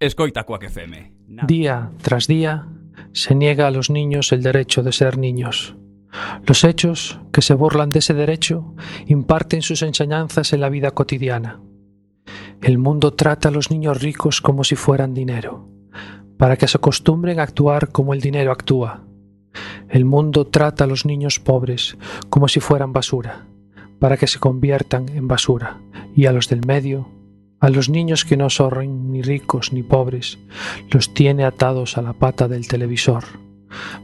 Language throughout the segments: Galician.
Escoita Cuac FM. Nada. Día tras día se niega a los niños el derecho de ser niños. Los hechos que se burlan de ese derecho imparten sus enseñanzas en la vida cotidiana. El mundo trata a los niños ricos como si fueran dinero, para que se acostumbren a actuar como el dinero actúa. El mundo trata a los niños pobres como si fueran basura, para que se conviertan en basura, y a los del medio, a los niños que no son ni ricos ni pobres, los tiene atados a la pata del televisor,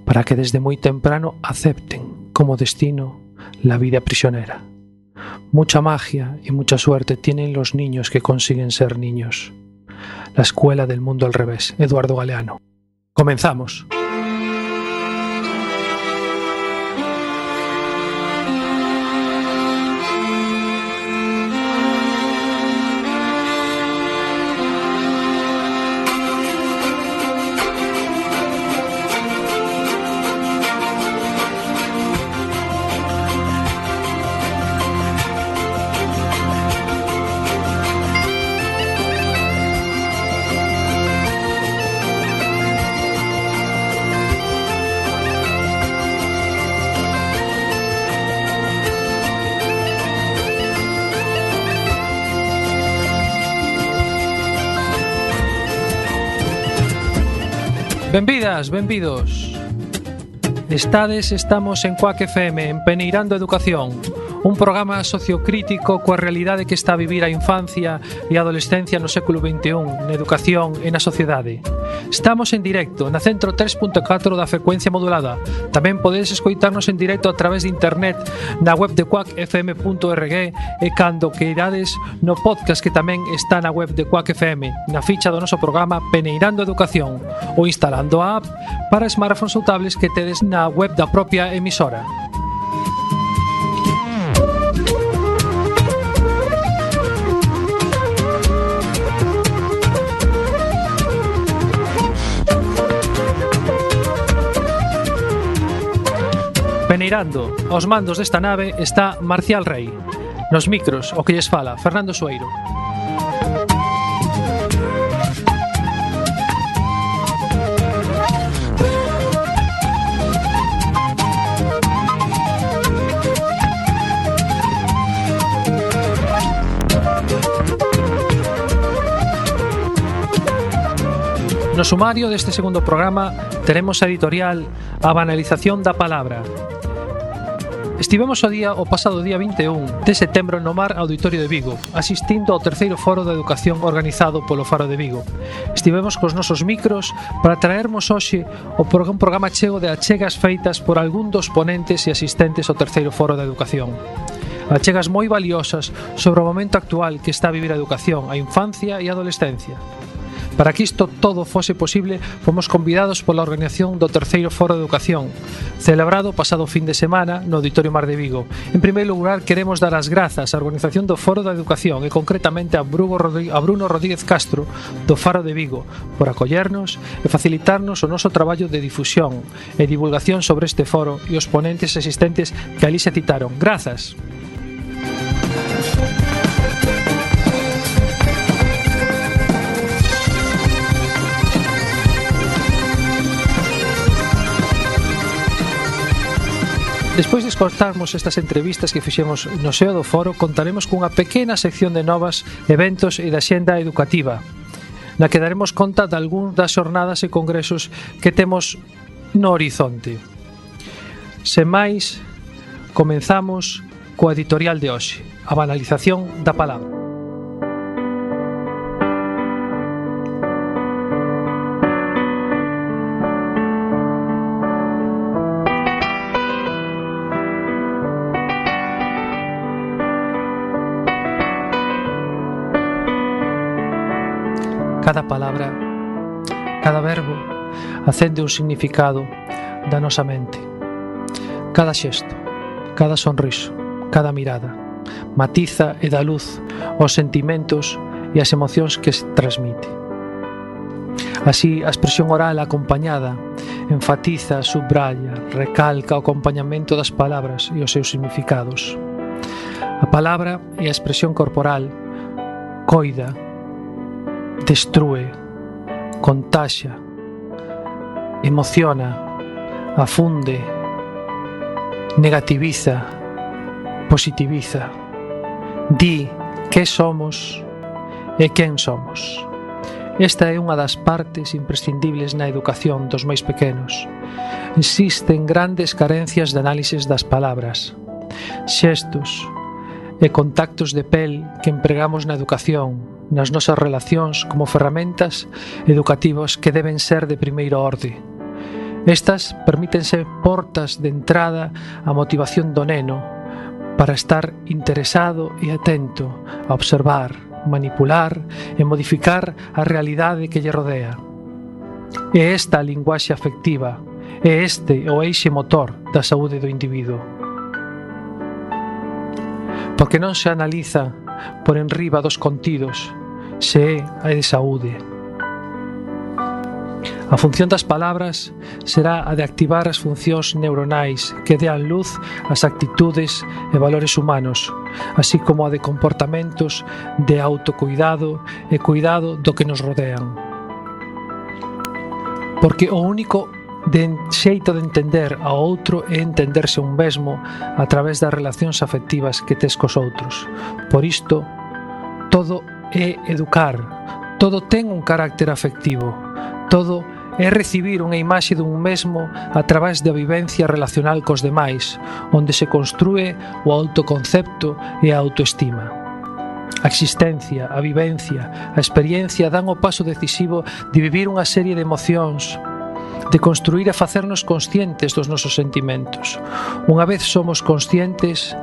para que desde muy temprano acepten como destino la vida prisionera. Mucha magia y mucha suerte tienen los niños que consiguen ser niños. La escuela del mundo al revés, Eduardo Galeano. Comenzamos. Benvidas, benvidos. Estades, estamos en Cuac FM, en Peneirando Educación, un programa sociocrítico coa realidade que está a vivir a infancia e a adolescencia no século XXI, na educación e na sociedade. Estamos en directo na Centro 3.4 da frecuencia modulada. Tamén podedes escoitarnos en directo a través de internet na web de quackfm.org e cando que irades no podcast que tamén está na web de Quack FM, na ficha do noso programa Peneirando Educación ou instalando a app para smartphones ou tablets que tedes na web da propia emisora. Maneirando. Aos mandos desta nave está Marcial Rey. Nos micros, o que lles fala, Fernando Sueiro. No sumario deste segundo programa teremos a editorial A banalización da palabra Estivemos o día o pasado día 21 de setembro no Mar Auditorio de Vigo, asistindo ao terceiro foro da educación organizado polo Faro de Vigo. Estivemos cos nosos micros para traermos hoxe o un programa chego de achegas feitas por algún dos ponentes e asistentes ao terceiro foro da educación. Achegas moi valiosas sobre o momento actual que está a vivir a educación, a infancia e a adolescencia. Para que isto todo fose posible, fomos convidados pola organización do terceiro Foro de Educación, celebrado o pasado fin de semana no Auditorio Mar de Vigo. En primeiro lugar, queremos dar as grazas á organización do Foro da Educación e concretamente a, a Bruno Rodríguez Castro do Faro de Vigo por acollernos e facilitarnos o noso traballo de difusión e divulgación sobre este foro e os ponentes existentes que ali se citaron. Grazas! Thank you. Despois de escortarmos estas entrevistas que fixemos no Seo do Foro, contaremos cunha pequena sección de novas eventos e da xenda educativa, na que daremos conta de algún das xornadas e congresos que temos no horizonte. Sen máis, comenzamos coa editorial de hoxe, a banalización da palabra. Cada palabra, cada verbo acende un significado da nosa mente. Cada xesto, cada sonriso, cada mirada matiza e dá luz aos sentimentos e as emocións que se transmite. Así, a expresión oral acompañada enfatiza, subraya, recalca o acompañamento das palabras e os seus significados. A palabra e a expresión corporal coida, destrue, contagia, emociona, afunde, negativiza, positiviza. Di que somos e quen somos. Esta é unha das partes imprescindibles na educación dos máis pequenos. Existen grandes carencias de análises das palabras, xestos e contactos de pel que empregamos na educación nas nosas relacións como ferramentas educativas que deben ser de primeiro orde. Estas permítense portas de entrada á motivación do neno para estar interesado e atento a observar, manipular e modificar a realidade que lle rodea. É esta a linguaxe afectiva, é este o eixe motor da saúde do individuo. Porque non se analiza por enriba dos contidos, se é a de saúde. A función das palabras será a de activar as funcións neuronais que dean luz ás actitudes e valores humanos, así como a de comportamentos de autocuidado e cuidado do que nos rodean. Porque o único de xeito de entender ao outro e entenderse un mesmo a través das relacións afectivas que tes cos outros. Por isto, todo é educar, todo ten un carácter afectivo, todo é é recibir unha imaxe dun mesmo a través da vivencia relacional cos demais, onde se construe o autoconcepto e a autoestima. A existencia, a vivencia, a experiencia dan o paso decisivo de vivir unha serie de emocións, de construir e facernos conscientes dos nosos sentimentos. Unha vez somos conscientes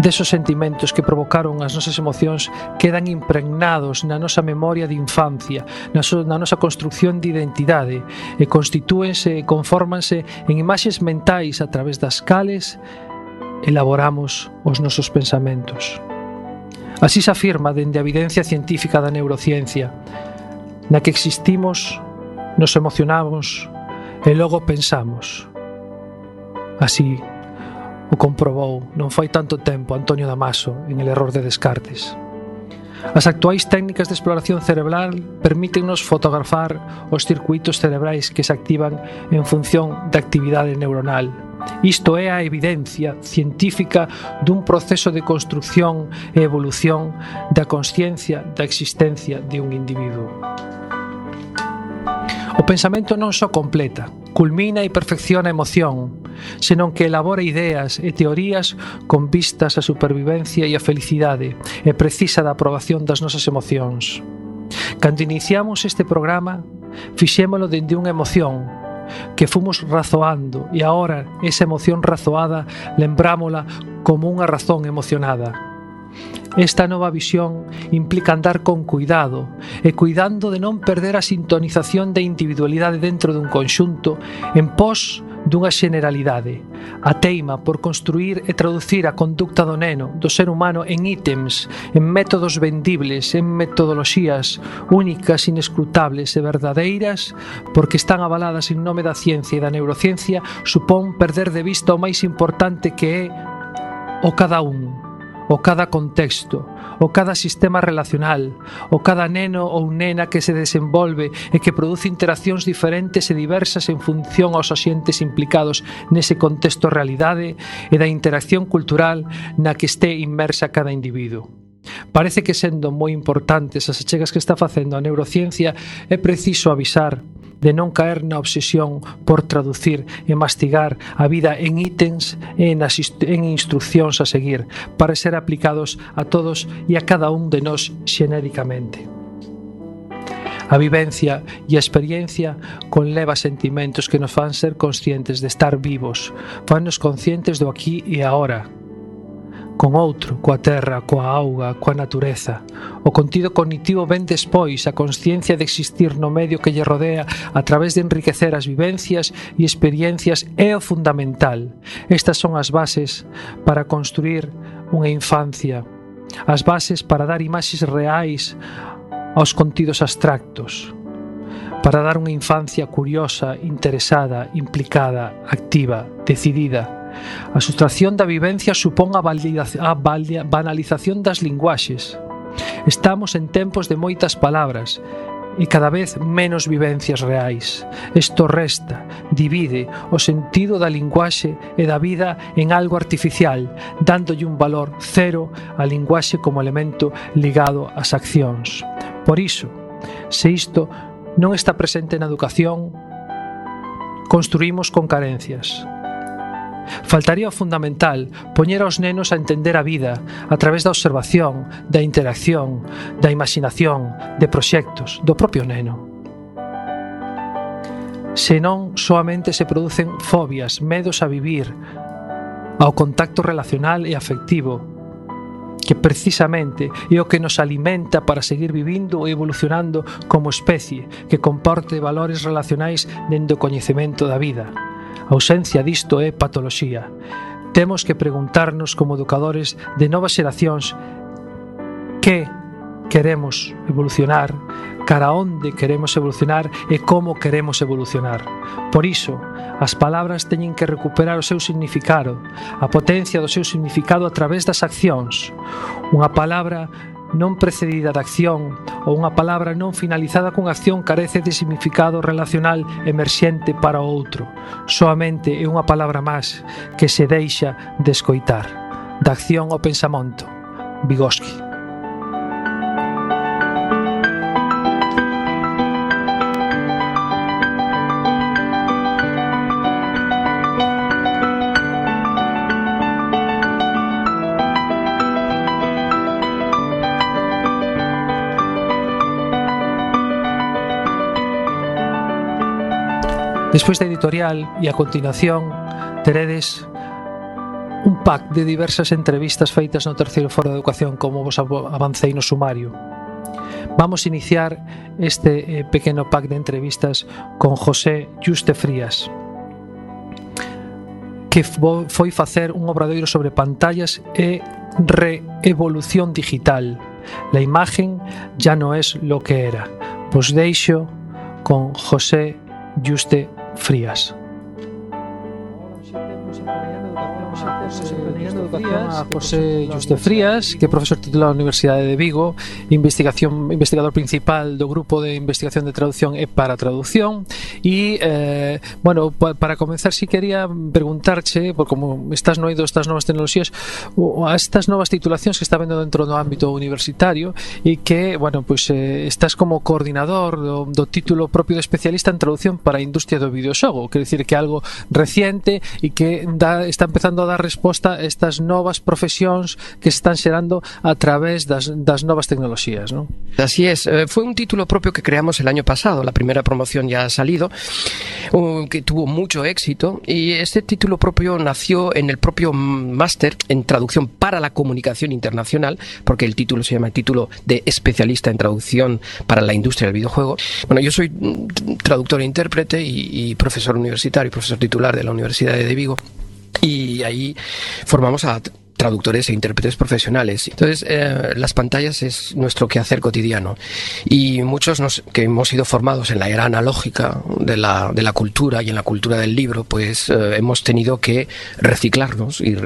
desos sentimentos que provocaron as nosas emocións quedan impregnados na nosa memoria de infancia, na, so, na nosa construcción de identidade e constitúense e conformanse en imaxes mentais a través das cales elaboramos os nosos pensamentos. Así se afirma dende a evidencia científica da neurociencia, na que existimos nos emocionamos e logo pensamos. Así o comprobou non foi tanto tempo Antonio Damaso en El error de Descartes. As actuais técnicas de exploración cerebral permítennos fotografar os circuitos cerebrais que se activan en función da actividade neuronal. Isto é a evidencia científica dun proceso de construción e evolución da consciencia da existencia de un individuo. O pensamento non só completa, culmina e perfecciona a emoción, senón que elabora ideas e teorías con vistas á supervivencia e á felicidade e precisa da aprobación das nosas emocións. Cando iniciamos este programa, fixémolo dende unha emoción que fomos razoando e agora esa emoción razoada lembrámola como unha razón emocionada. Esta nova visión implica andar con cuidado e cuidando de non perder a sintonización de individualidade dentro dun conxunto en pos dunha xeneralidade. A teima por construir e traducir a conducta do neno, do ser humano, en ítems, en métodos vendibles, en metodoloxías únicas, inescrutables e verdadeiras, porque están avaladas en nome da ciencia e da neurociencia, supón perder de vista o máis importante que é o cada un o cada contexto, o cada sistema relacional, o cada neno ou nena que se desenvolve e que produce interaccións diferentes e diversas en función aos axentes implicados nese contexto realidade e da interacción cultural na que este inmersa cada individuo. Parece que sendo moi importantes as achegas que está facendo a neurociencia é preciso avisar de non caer na obsesión por traducir e mastigar a vida en ítems e nas en instruccións a seguir para ser aplicados a todos e a cada un de nós xenéricamente. A vivencia e a experiencia conleva sentimentos que nos fan ser conscientes de estar vivos, fannos conscientes do aquí e agora, con outro, coa terra, coa auga, coa natureza. O contido cognitivo ven despois a consciencia de existir no medio que lle rodea a través de enriquecer as vivencias e experiencias é o fundamental. Estas son as bases para construir unha infancia, as bases para dar imaxes reais aos contidos abstractos para dar unha infancia curiosa, interesada, implicada, activa, decidida, A sustracción da vivencia supón a, a banalización das linguaxes. Estamos en tempos de moitas palabras, e cada vez menos vivencias reais. Isto resta, divide o sentido da linguaxe e da vida en algo artificial, dándolle un valor cero á linguaxe como elemento ligado ás accións. Por iso, se isto non está presente na educación, construímos con carencias. Faltaría o fundamental, poñer aos nenos a entender a vida a través da observación, da interacción, da imaginación, de proxectos, do propio neno. Senón, soamente se producen fobias, medos a vivir, ao contacto relacional e afectivo, que precisamente é o que nos alimenta para seguir vivindo e evolucionando como especie que comporte valores relacionais dentro do coñecemento da vida, A ausencia disto é patoloxía. Temos que preguntarnos como educadores de novas xeracións que queremos evolucionar, cara onde queremos evolucionar e como queremos evolucionar. Por iso, as palabras teñen que recuperar o seu significado, a potencia do seu significado a través das accións. Unha palabra non precedida de acción ou unha palabra non finalizada cunha acción carece de significado relacional emerxente para o outro. Soamente é unha palabra máis que se deixa de escoitar. Da acción ao pensamento. Vygotsky. Despois da editorial e a continuación teredes un pack de diversas entrevistas feitas no terceiro foro de educación como vos avancei no sumario. Vamos iniciar este eh, pequeno pack de entrevistas con José Juste Frías que foi facer un obradoiro sobre pantallas e reevolución digital. La imagen ya no es lo que era. Vos deixo con José Juste Frías. frías. ministro de Educación a José Juste Frías, que é profesor titulado da Universidade de Vigo, investigación investigador principal do grupo de investigación de traducción e para traducción. E eh, bueno, para comenzar si sí quería preguntarche, por como estás noido estas novas tecnoloxías, a estas novas titulacións que está vendo dentro do ámbito universitario e que, bueno, pues eh, estás como coordinador do, do título propio de especialista en traducción para a industria do videoxogo, quer decir que algo reciente e que da, está empezando a dar resposta a estas novas profesións que están xerando a través das, das novas tecnoloxías, ¿no? Así es, eh, fue un título propio que creamos el año pasado, la primera promoción ya ha salido, que tuvo mucho éxito y este título propio nació en el propio máster en traducción para la comunicación internacional, porque el título se llama el título de especialista en traducción para la industria del videojuego. Bueno, yo soy traductor e intérprete y, y profesor universitario, profesor titular de la Universidad de Vigo y ahí formamos a traductores e intérpretes profesionales. Entonces, eh, las pantallas es nuestro quehacer cotidiano. Y muchos nos, que hemos sido formados en la era analógica de la, de la cultura y en la cultura del libro, pues eh, hemos tenido que reciclarnos y,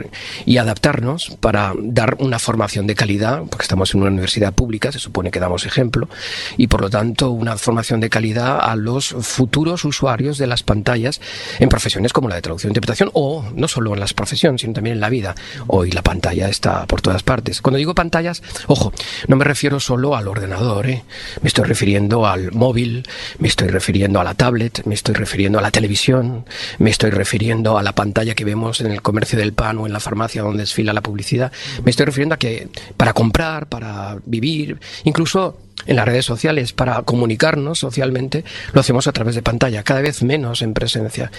y, adaptarnos para dar una formación de calidad, porque estamos en una universidad pública, se supone que damos ejemplo, y por lo tanto una formación de calidad a los futuros usuarios de las pantallas en profesiones como la de traducción e interpretación, o no solo en las profesiones, sino también en la vida. Hoy la pantalla está por todas partes. Cuando digo pantallas, ojo, no me refiero solo al ordenador, ¿eh? me estoy refiriendo al móvil, me estoy refiriendo a la tablet, me estoy refiriendo a la televisión, me estoy refiriendo a la pantalla que vemos en el comercio del pan o en la farmacia donde desfila la publicidad, me estoy refiriendo a que para comprar, para vivir, incluso en las redes sociales para comunicarnos socialmente, lo hacemos a través de pantalla, cada vez menos en presencia.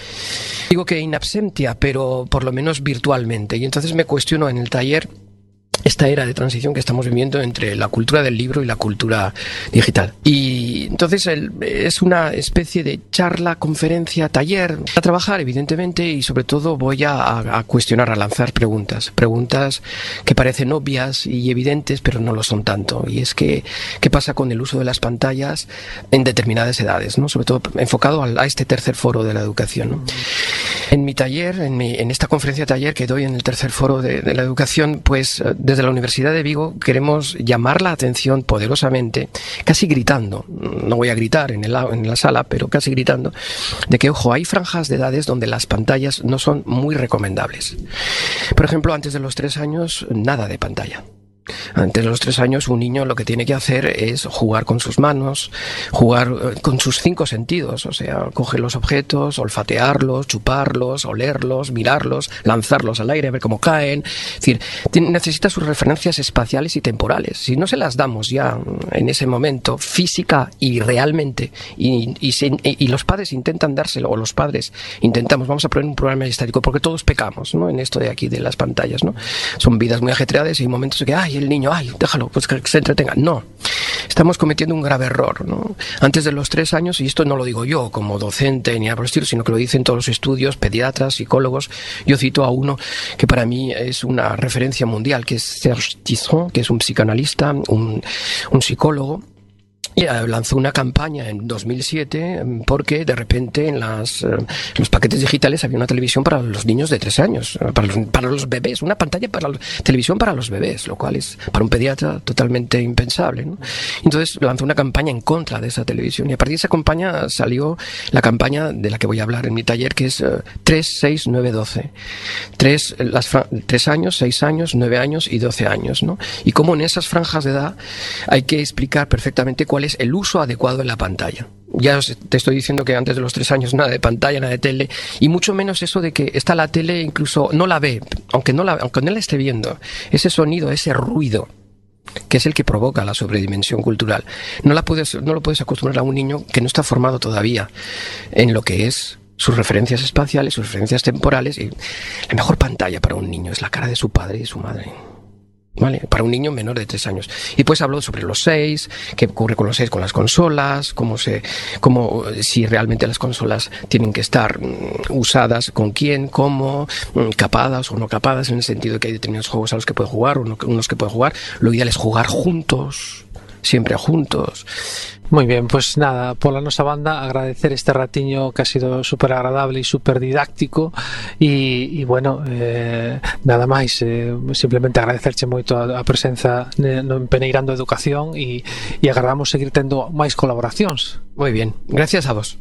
Digo que in absentia, pero por lo menos virtualmente. Y entonces me cuestiono en el taller esta era de transición que estamos viviendo entre la cultura del libro y la cultura digital. Y entonces es una especie de charla, conferencia, taller a trabajar, evidentemente, y sobre todo voy a, cuestionar, a lanzar preguntas. Preguntas que parecen obvias y evidentes, pero no lo son tanto. Y es que, ¿qué pasa con el uso de las pantallas en determinadas edades? ¿no? Sobre todo enfocado a, este tercer foro de la educación. En mi taller, en, mi, en, esta conferencia taller que doy en el tercer foro de, de, la educación, pues eh, desde la Universidad de Vigo queremos llamar la atención poderosamente, casi gritando, no voy a gritar en, el, en la sala, pero casi gritando, de que, ojo, hay franjas de edades donde las pantallas no son muy recomendables. Por ejemplo, antes de los tres años, nada de pantalla. Antes de los tres años, un niño lo que tiene que hacer es jugar con sus manos, jugar eh, con sus cinco sentidos, o sea, coger los objetos, olfatearlos, chuparlos, olerlos, mirarlos, lanzarlos al aire, ver cómo caen. Es decir, necesita sus referencias espaciales y temporales. Si no se las damos ya en ese momento, física y realmente, y, y, y los padres intentan dárselo, o los padres intentamos, vamos a poner un programa estático, porque todos pecamos, ¿no? En esto de aquí, de las pantallas, ¿no? Son vidas muy ajetreadas y hay momentos en que, ay, el niño, ay, déjalo, pues que se entretenga. No, estamos cometiendo un grave error. ¿no? Antes de los tres años, y esto no lo digo yo como docente ni nada por estilo, sino que lo dicen todos los estudios, pediatras, psicólogos. Yo cito a uno que para mí es una referencia mundial, que es Serge Tisson, que es un psicoanalista, un, un psicólogo lanzó una campaña en 2007 mm, porque de repente en las, eh, los paquetes digitales había una televisión para los niños de tres años, eh, para los, para los bebés, una pantalla para la televisión para los bebés, lo cual es para un pediatra totalmente impensable. ¿no? Entonces lanzó una campaña en contra de esa televisión y a partir de esa campaña salió la campaña de la que voy a hablar en mi taller que es 3, 6, 9, 12. Tres, las, tres años, seis años, nueve años y 12 años. ¿no? Y cómo en esas franjas de edad hay que explicar perfectamente cuál es el uso adecuado de la pantalla. Ya te estoy diciendo que antes de los tres años nada de pantalla, nada de tele, y mucho menos eso de que está la tele incluso no la ve, aunque no la, aunque no la esté viendo, ese sonido, ese ruido, que es el que provoca la sobredimensión cultural. No, la puedes, no lo puedes acostumbrar a un niño que no está formado todavía en lo que es sus referencias espaciales, sus referencias temporales. Y la mejor pantalla para un niño es la cara de su padre y de su madre. ¿Vale? Para un niño menor de tres años. Y pues habló sobre los seis, qué ocurre con los seis con las consolas, cómo se, cómo, si realmente las consolas tienen que estar mm, usadas con quién, cómo, mm, capadas o no capadas, en el sentido de que hay determinados juegos a los que puede jugar, unos que puede jugar. Lo ideal es jugar juntos, siempre juntos. Muy bien, pues nada, pola nosa banda agradecer este ratiño que ha sido súper agradable e súper didáctico e, e bueno, eh, nada máis, eh, simplemente agradecerche moito a, a presenza eh, no Peneirando Educación e, e agardamos seguir tendo máis colaboracións. Moi bien, gracias a vos.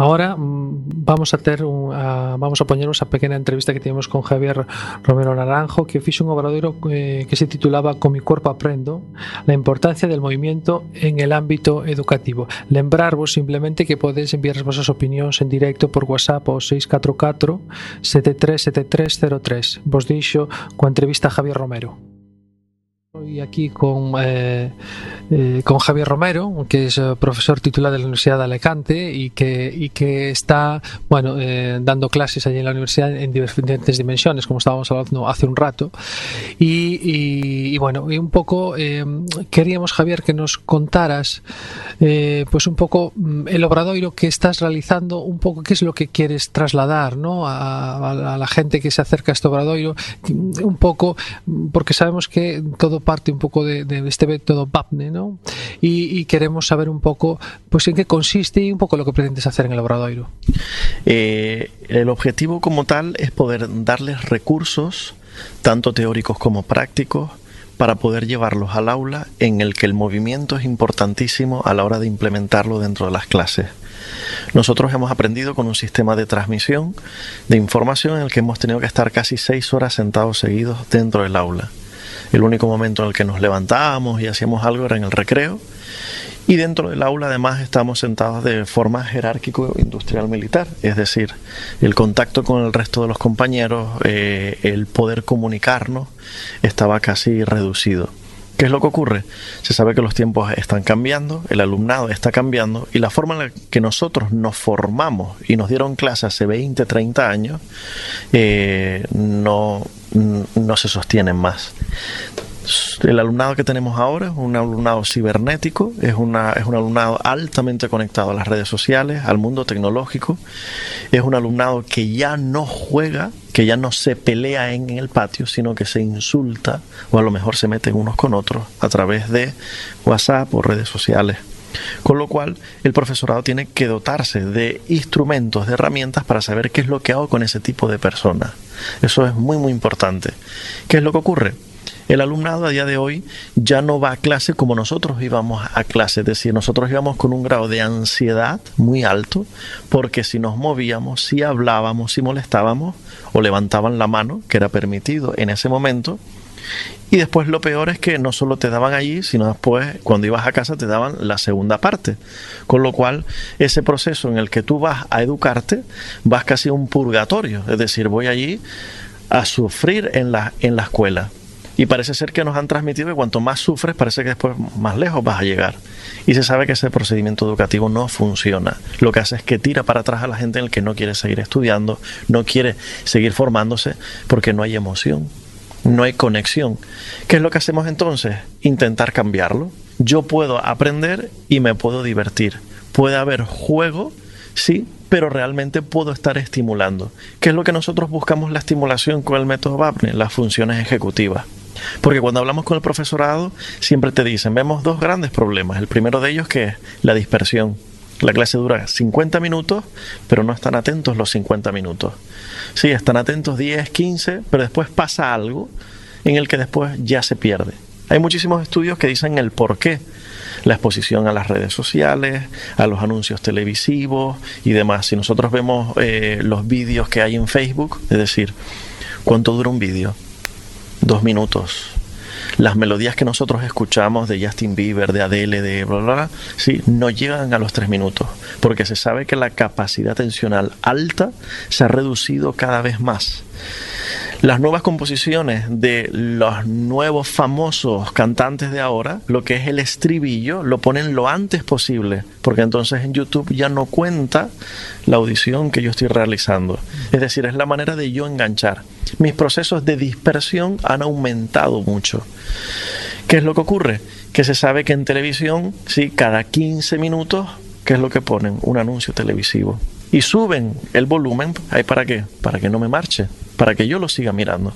Ahora mm, vamos a ter un, a, vamos a poñernos a pequena entrevista que tivemos con Javier Romero Naranjo que fixe un obradoiro eh, que se titulaba Con mi corpo aprendo la importancia del movimiento en el ámbito educativo. Lembrarvos simplemente que podes enviar as vosas opinións en directo por WhatsApp ao 644 737303. Vos dixo coa entrevista a Javier Romero. Hoy aquí con, eh, eh, con Javier Romero, que es eh, profesor titular de la Universidad de Alicante y que, y que está bueno, dando clases allí en la universidad en diferentes dimensiones, como estábamos hablando hace un rato. Y, bueno, y un poco queríamos, Javier, que nos contaras pues un poco mm, el obradoiro que estás realizando, un poco qué es lo que quieres trasladar ¿no? a la gente que se acerca a este obradoiro, un poco, porque sabemos que todo parte un poco de, de este método BAPNE, ¿no? Y, y, queremos saber un poco, pues, en qué consiste y un poco lo que pretendes hacer en el Obradoiro. Eh, el objetivo como tal es poder darles recursos, tanto teóricos como prácticos, para poder llevarlos al aula en el que el movimiento es importantísimo a la hora de implementarlo dentro de las clases. Nosotros hemos aprendido con un sistema de transmisión de información en el que hemos tenido que estar casi seis horas sentados seguidos dentro del aula. El único momento en el que nos levantábamos y hacíamos algo era en el recreo. Y dentro del aula además estamos sentados de forma jerárquico industrial militar, es decir, el contacto con el resto de los compañeros, eh, el poder comunicarnos estaba casi reducido. ¿Qué es lo que ocurre? Se sabe que los tiempos están cambiando, el alumnado está cambiando y la forma en la que nosotros nos formamos y nos dieron clase hace 20, 30 años eh, no, no se sostienen más. El alumnado que tenemos ahora es un alumnado cibernético, es, una, es un alumnado altamente conectado a las redes sociales, al mundo tecnológico, es un alumnado que ya no juega, que ya no se pelea en, en el patio, sino que se insulta o a lo mejor se meten unos con otros a través de WhatsApp o redes sociales. Con lo cual, el profesorado tiene que dotarse de instrumentos, de herramientas para saber qué es lo que hago con ese tipo de persona. Eso es muy, muy importante. ¿Qué es lo que ocurre? El alumnado a día de hoy ya no va a clase como nosotros íbamos a clase, es decir, nosotros íbamos con un grado de ansiedad muy alto, porque si nos movíamos, si hablábamos, si molestábamos o levantaban la mano, que era permitido en ese momento, y después lo peor es que no solo te daban allí, sino después cuando ibas a casa te daban la segunda parte. Con lo cual ese proceso en el que tú vas a educarte vas casi a un purgatorio. Es decir, voy allí a sufrir en la, en la escuela. Y parece ser que nos han transmitido que cuanto más sufres, parece que después más lejos vas a llegar. Y se sabe que ese procedimiento educativo no funciona. Lo que hace es que tira para atrás a la gente en el que no quiere seguir estudiando, no quiere seguir formándose, porque no hay emoción no hay conexión. ¿Qué es lo que hacemos entonces? Intentar cambiarlo. Yo puedo aprender y me puedo divertir. Puede haber juego, sí, pero realmente puedo estar estimulando. ¿Qué es lo que nosotros buscamos la estimulación con el método Vapne? Las funciones ejecutivas. Porque cuando hablamos con el profesorado, siempre te dicen, vemos dos grandes problemas. El primero de ellos que es la dispersión. La clase dura 50 minutos, pero no están atentos los 50 minutos. Sí, están atentos 10, 15, pero después pasa algo en el que después ya se pierde. Hay muchísimos estudios que dicen el por qué. La exposición a las redes sociales, a los anuncios televisivos y demás. Si nosotros vemos eh, los vídeos que hay en Facebook, es decir, ¿cuánto dura un vídeo? Dos minutos, las melodías que nosotros escuchamos de Justin Bieber, de Adele, de bla, bla, bla, sí, no llegan a los tres minutos, porque se sabe que la capacidad tensional alta se ha reducido cada vez más. Las nuevas composiciones de los nuevos famosos cantantes de ahora, lo que es el estribillo, lo ponen lo antes posible, porque entonces en YouTube ya no cuenta la audición que yo estoy realizando. Es decir, es la manera de yo enganchar. Mis procesos de dispersión han aumentado mucho. ¿Qué es lo que ocurre? Que se sabe que en televisión, sí, cada 15 minutos, ¿qué es lo que ponen? Un anuncio televisivo. Y suben el volumen, ¿hay para qué? Para que no me marche para que yo lo siga mirando.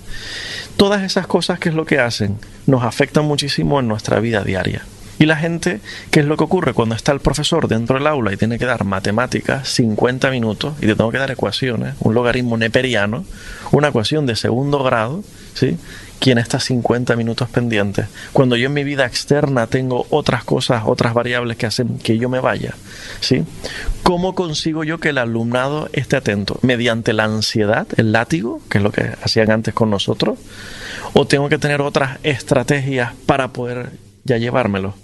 Todas esas cosas que es lo que hacen nos afectan muchísimo en nuestra vida diaria. Y la gente, ¿qué es lo que ocurre cuando está el profesor dentro del aula y tiene que dar matemáticas 50 minutos y te tengo que dar ecuaciones, un logaritmo neperiano, una ecuación de segundo grado, ¿sí? ¿Quién está 50 minutos pendiente? Cuando yo en mi vida externa tengo otras cosas, otras variables que hacen que yo me vaya. ¿sí? ¿Cómo consigo yo que el alumnado esté atento? ¿Mediante la ansiedad, el látigo, que es lo que hacían antes con nosotros? ¿O tengo que tener otras estrategias para poder ya llevármelo?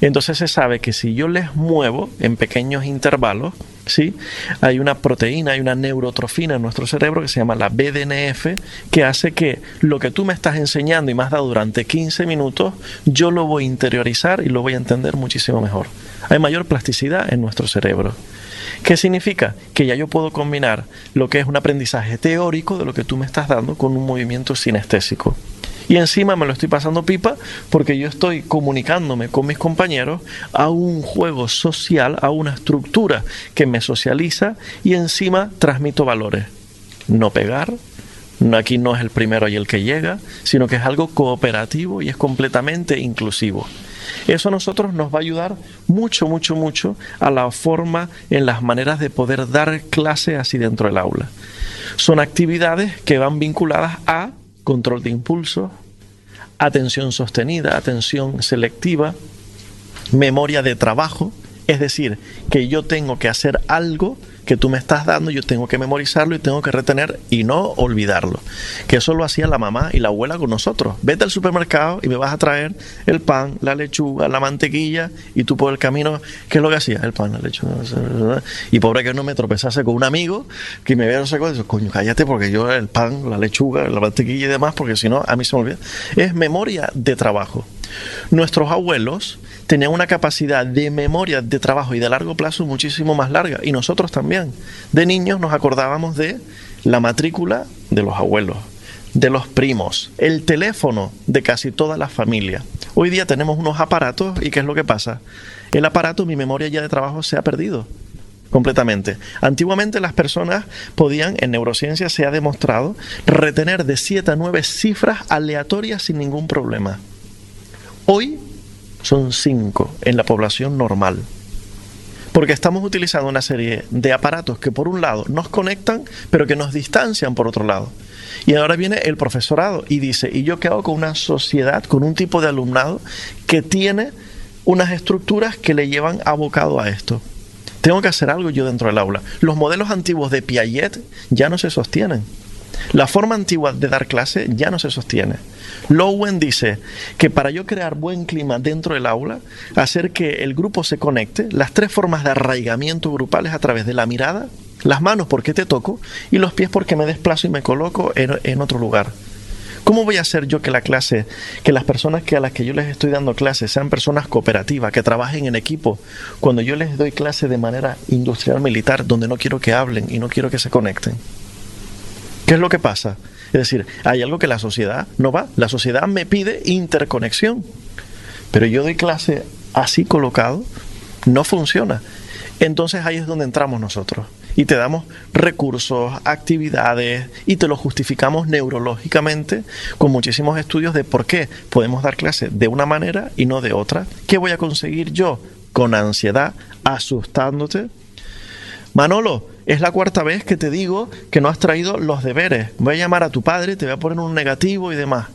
Entonces se sabe que si yo les muevo en pequeños intervalos, ¿sí? hay una proteína, hay una neurotrofina en nuestro cerebro que se llama la BDNF, que hace que lo que tú me estás enseñando y me has dado durante 15 minutos, yo lo voy a interiorizar y lo voy a entender muchísimo mejor. Hay mayor plasticidad en nuestro cerebro. ¿Qué significa? Que ya yo puedo combinar lo que es un aprendizaje teórico de lo que tú me estás dando con un movimiento sinestésico. Y encima me lo estoy pasando pipa porque yo estoy comunicándome con mis compañeros a un juego social, a una estructura que me socializa y encima transmito valores. No pegar, aquí no es el primero y el que llega, sino que es algo cooperativo y es completamente inclusivo. Eso a nosotros nos va a ayudar mucho, mucho, mucho a la forma en las maneras de poder dar clase así dentro del aula. Son actividades que van vinculadas a control de impulso, atención sostenida, atención selectiva, memoria de trabajo, es decir, que yo tengo que hacer algo que tú me estás dando, yo tengo que memorizarlo y tengo que retener y no olvidarlo. Que eso lo hacía la mamá y la abuela con nosotros. Vete al supermercado y me vas a traer el pan, la lechuga, la mantequilla y tú por el camino, ¿qué es lo que hacía? El pan, la lechuga. Y pobre que no me tropezase con un amigo que me vea no sé coño, cállate porque yo el pan, la lechuga, la mantequilla y demás, porque si no, a mí se me olvida. Es memoria de trabajo. Nuestros abuelos tenían una capacidad de memoria de trabajo y de largo plazo muchísimo más larga. Y nosotros también. De niños nos acordábamos de la matrícula de los abuelos, de los primos, el teléfono de casi toda la familia. Hoy día tenemos unos aparatos y ¿qué es lo que pasa? El aparato, mi memoria ya de trabajo se ha perdido completamente. Antiguamente las personas podían, en neurociencia se ha demostrado, retener de 7 a 9 cifras aleatorias sin ningún problema. Hoy son cinco en la población normal. Porque estamos utilizando una serie de aparatos que por un lado nos conectan, pero que nos distancian por otro lado. Y ahora viene el profesorado y dice, ¿y yo qué hago con una sociedad, con un tipo de alumnado que tiene unas estructuras que le llevan abocado a esto? Tengo que hacer algo yo dentro del aula. Los modelos antiguos de Piaget ya no se sostienen. La forma antigua de dar clase ya no se sostiene. Lowen dice que para yo crear buen clima dentro del aula, hacer que el grupo se conecte, las tres formas de arraigamiento grupal es a través de la mirada, las manos porque te toco y los pies porque me desplazo y me coloco en, en otro lugar. ¿Cómo voy a hacer yo que la clase, que las personas que a las que yo les estoy dando clase sean personas cooperativas, que trabajen en equipo, cuando yo les doy clase de manera industrial militar, donde no quiero que hablen y no quiero que se conecten? ¿Qué es lo que pasa? Es decir, hay algo que la sociedad no va. La sociedad me pide interconexión, pero yo doy clase así colocado, no funciona. Entonces ahí es donde entramos nosotros y te damos recursos, actividades y te lo justificamos neurológicamente con muchísimos estudios de por qué podemos dar clase de una manera y no de otra. ¿Qué voy a conseguir yo con ansiedad, asustándote? Manolo, es la cuarta vez que te digo que no has traído los deberes. Voy a llamar a tu padre, te voy a poner un negativo y demás.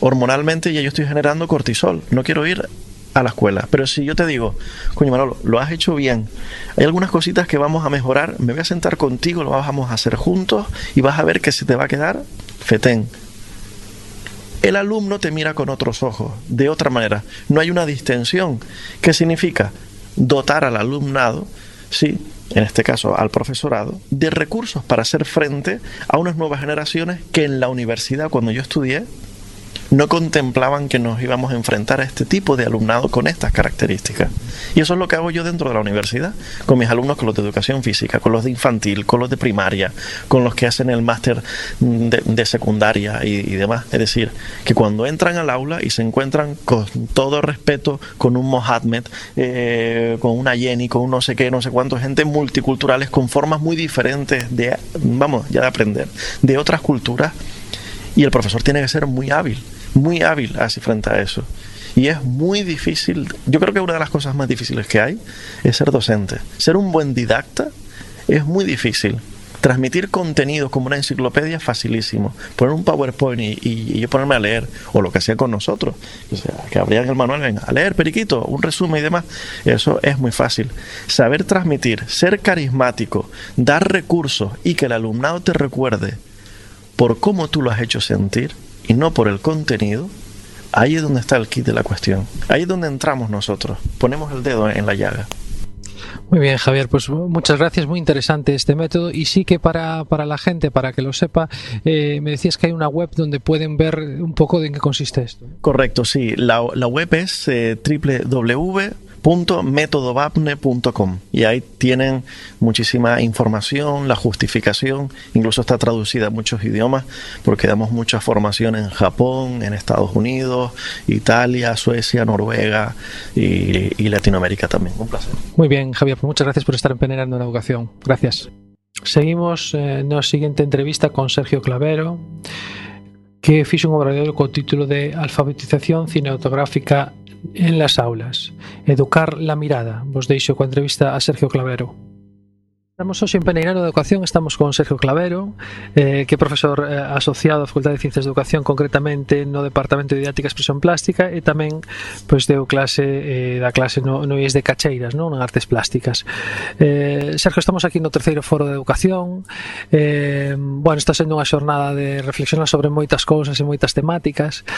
Hormonalmente ya yo estoy generando cortisol. No quiero ir a la escuela. Pero si yo te digo, coño Manolo, lo has hecho bien, hay algunas cositas que vamos a mejorar, me voy a sentar contigo, lo vamos a hacer juntos y vas a ver que se te va a quedar fetén. El alumno te mira con otros ojos, de otra manera. No hay una distensión. ¿Qué significa? Dotar al alumnado, sí, en este caso al profesorado, de recursos para hacer frente a unas nuevas generaciones que en la universidad, cuando yo estudié, no contemplaban que nos íbamos a enfrentar a este tipo de alumnado con estas características. Y eso es lo que hago yo dentro de la universidad, con mis alumnos, con los de educación física, con los de infantil, con los de primaria, con los que hacen el máster de, secundaria y, demás. Es decir, que cuando entran al aula y se encuentran con todo respeto con un Mohammed, eh, con una Jenny, con un no sé qué, no sé cuánto, gente multiculturales con formas muy diferentes de, vamos, ya de aprender, de otras culturas. Y el profesor tiene que ser muy hábil muy hábil así frente a eso. Y es muy difícil, yo creo que una de las cosas más difíciles que hay es ser docente. Ser un buen didacta es muy difícil. Transmitir contenido como una enciclopedia es facilísimo. Poner un PowerPoint y, yo ponerme a leer, o lo que sea con nosotros, o sea, que abrían el manual, venga, a leer, periquito, un resumen y demás, eso es muy fácil. Saber transmitir, ser carismático, dar recursos y que el alumnado te recuerde por cómo tú lo has hecho sentir, y no por el contenido, ahí es donde está el kit de la cuestión. Ahí es donde entramos nosotros, ponemos el dedo en la llaga. Muy bien, Javier, pues muchas gracias, muy interesante este método y sí que para, para la gente, para que lo sepa, eh, me decías que hay una web donde pueden ver un poco de en qué consiste esto. Correcto, sí, la, la web es eh, www .metodobapne.com y ahí tienen muchísima información, la justificación, incluso está traducida a muchos idiomas porque damos mucha formación en Japón, en Estados Unidos, Italia, Suecia, Noruega y, Latinoamérica también. Un placer. Muy bien, Javier, pues muchas gracias por estar en Peneirando en Educación. Gracias. Seguimos eh, en la siguiente entrevista con Sergio Clavero que fixe un obradoiro co título de Alfabetización cinematográfica en las aulas. Educar la mirada. Vos deixo coa entrevista a Sergio Clavero. Estamos hoxe en Peneirano de Educación, estamos con Sergio Clavero, eh, que é profesor eh, asociado á Facultade de Ciencias de Educación, concretamente no Departamento de Didáctica e Expresión Plástica, e tamén pois, deu clase eh, da clase no, no IES de Cacheiras, non? en Artes Plásticas. Eh, Sergio, estamos aquí no terceiro foro de educación. Eh, bueno, está sendo unha xornada de reflexionar sobre moitas cousas e moitas temáticas.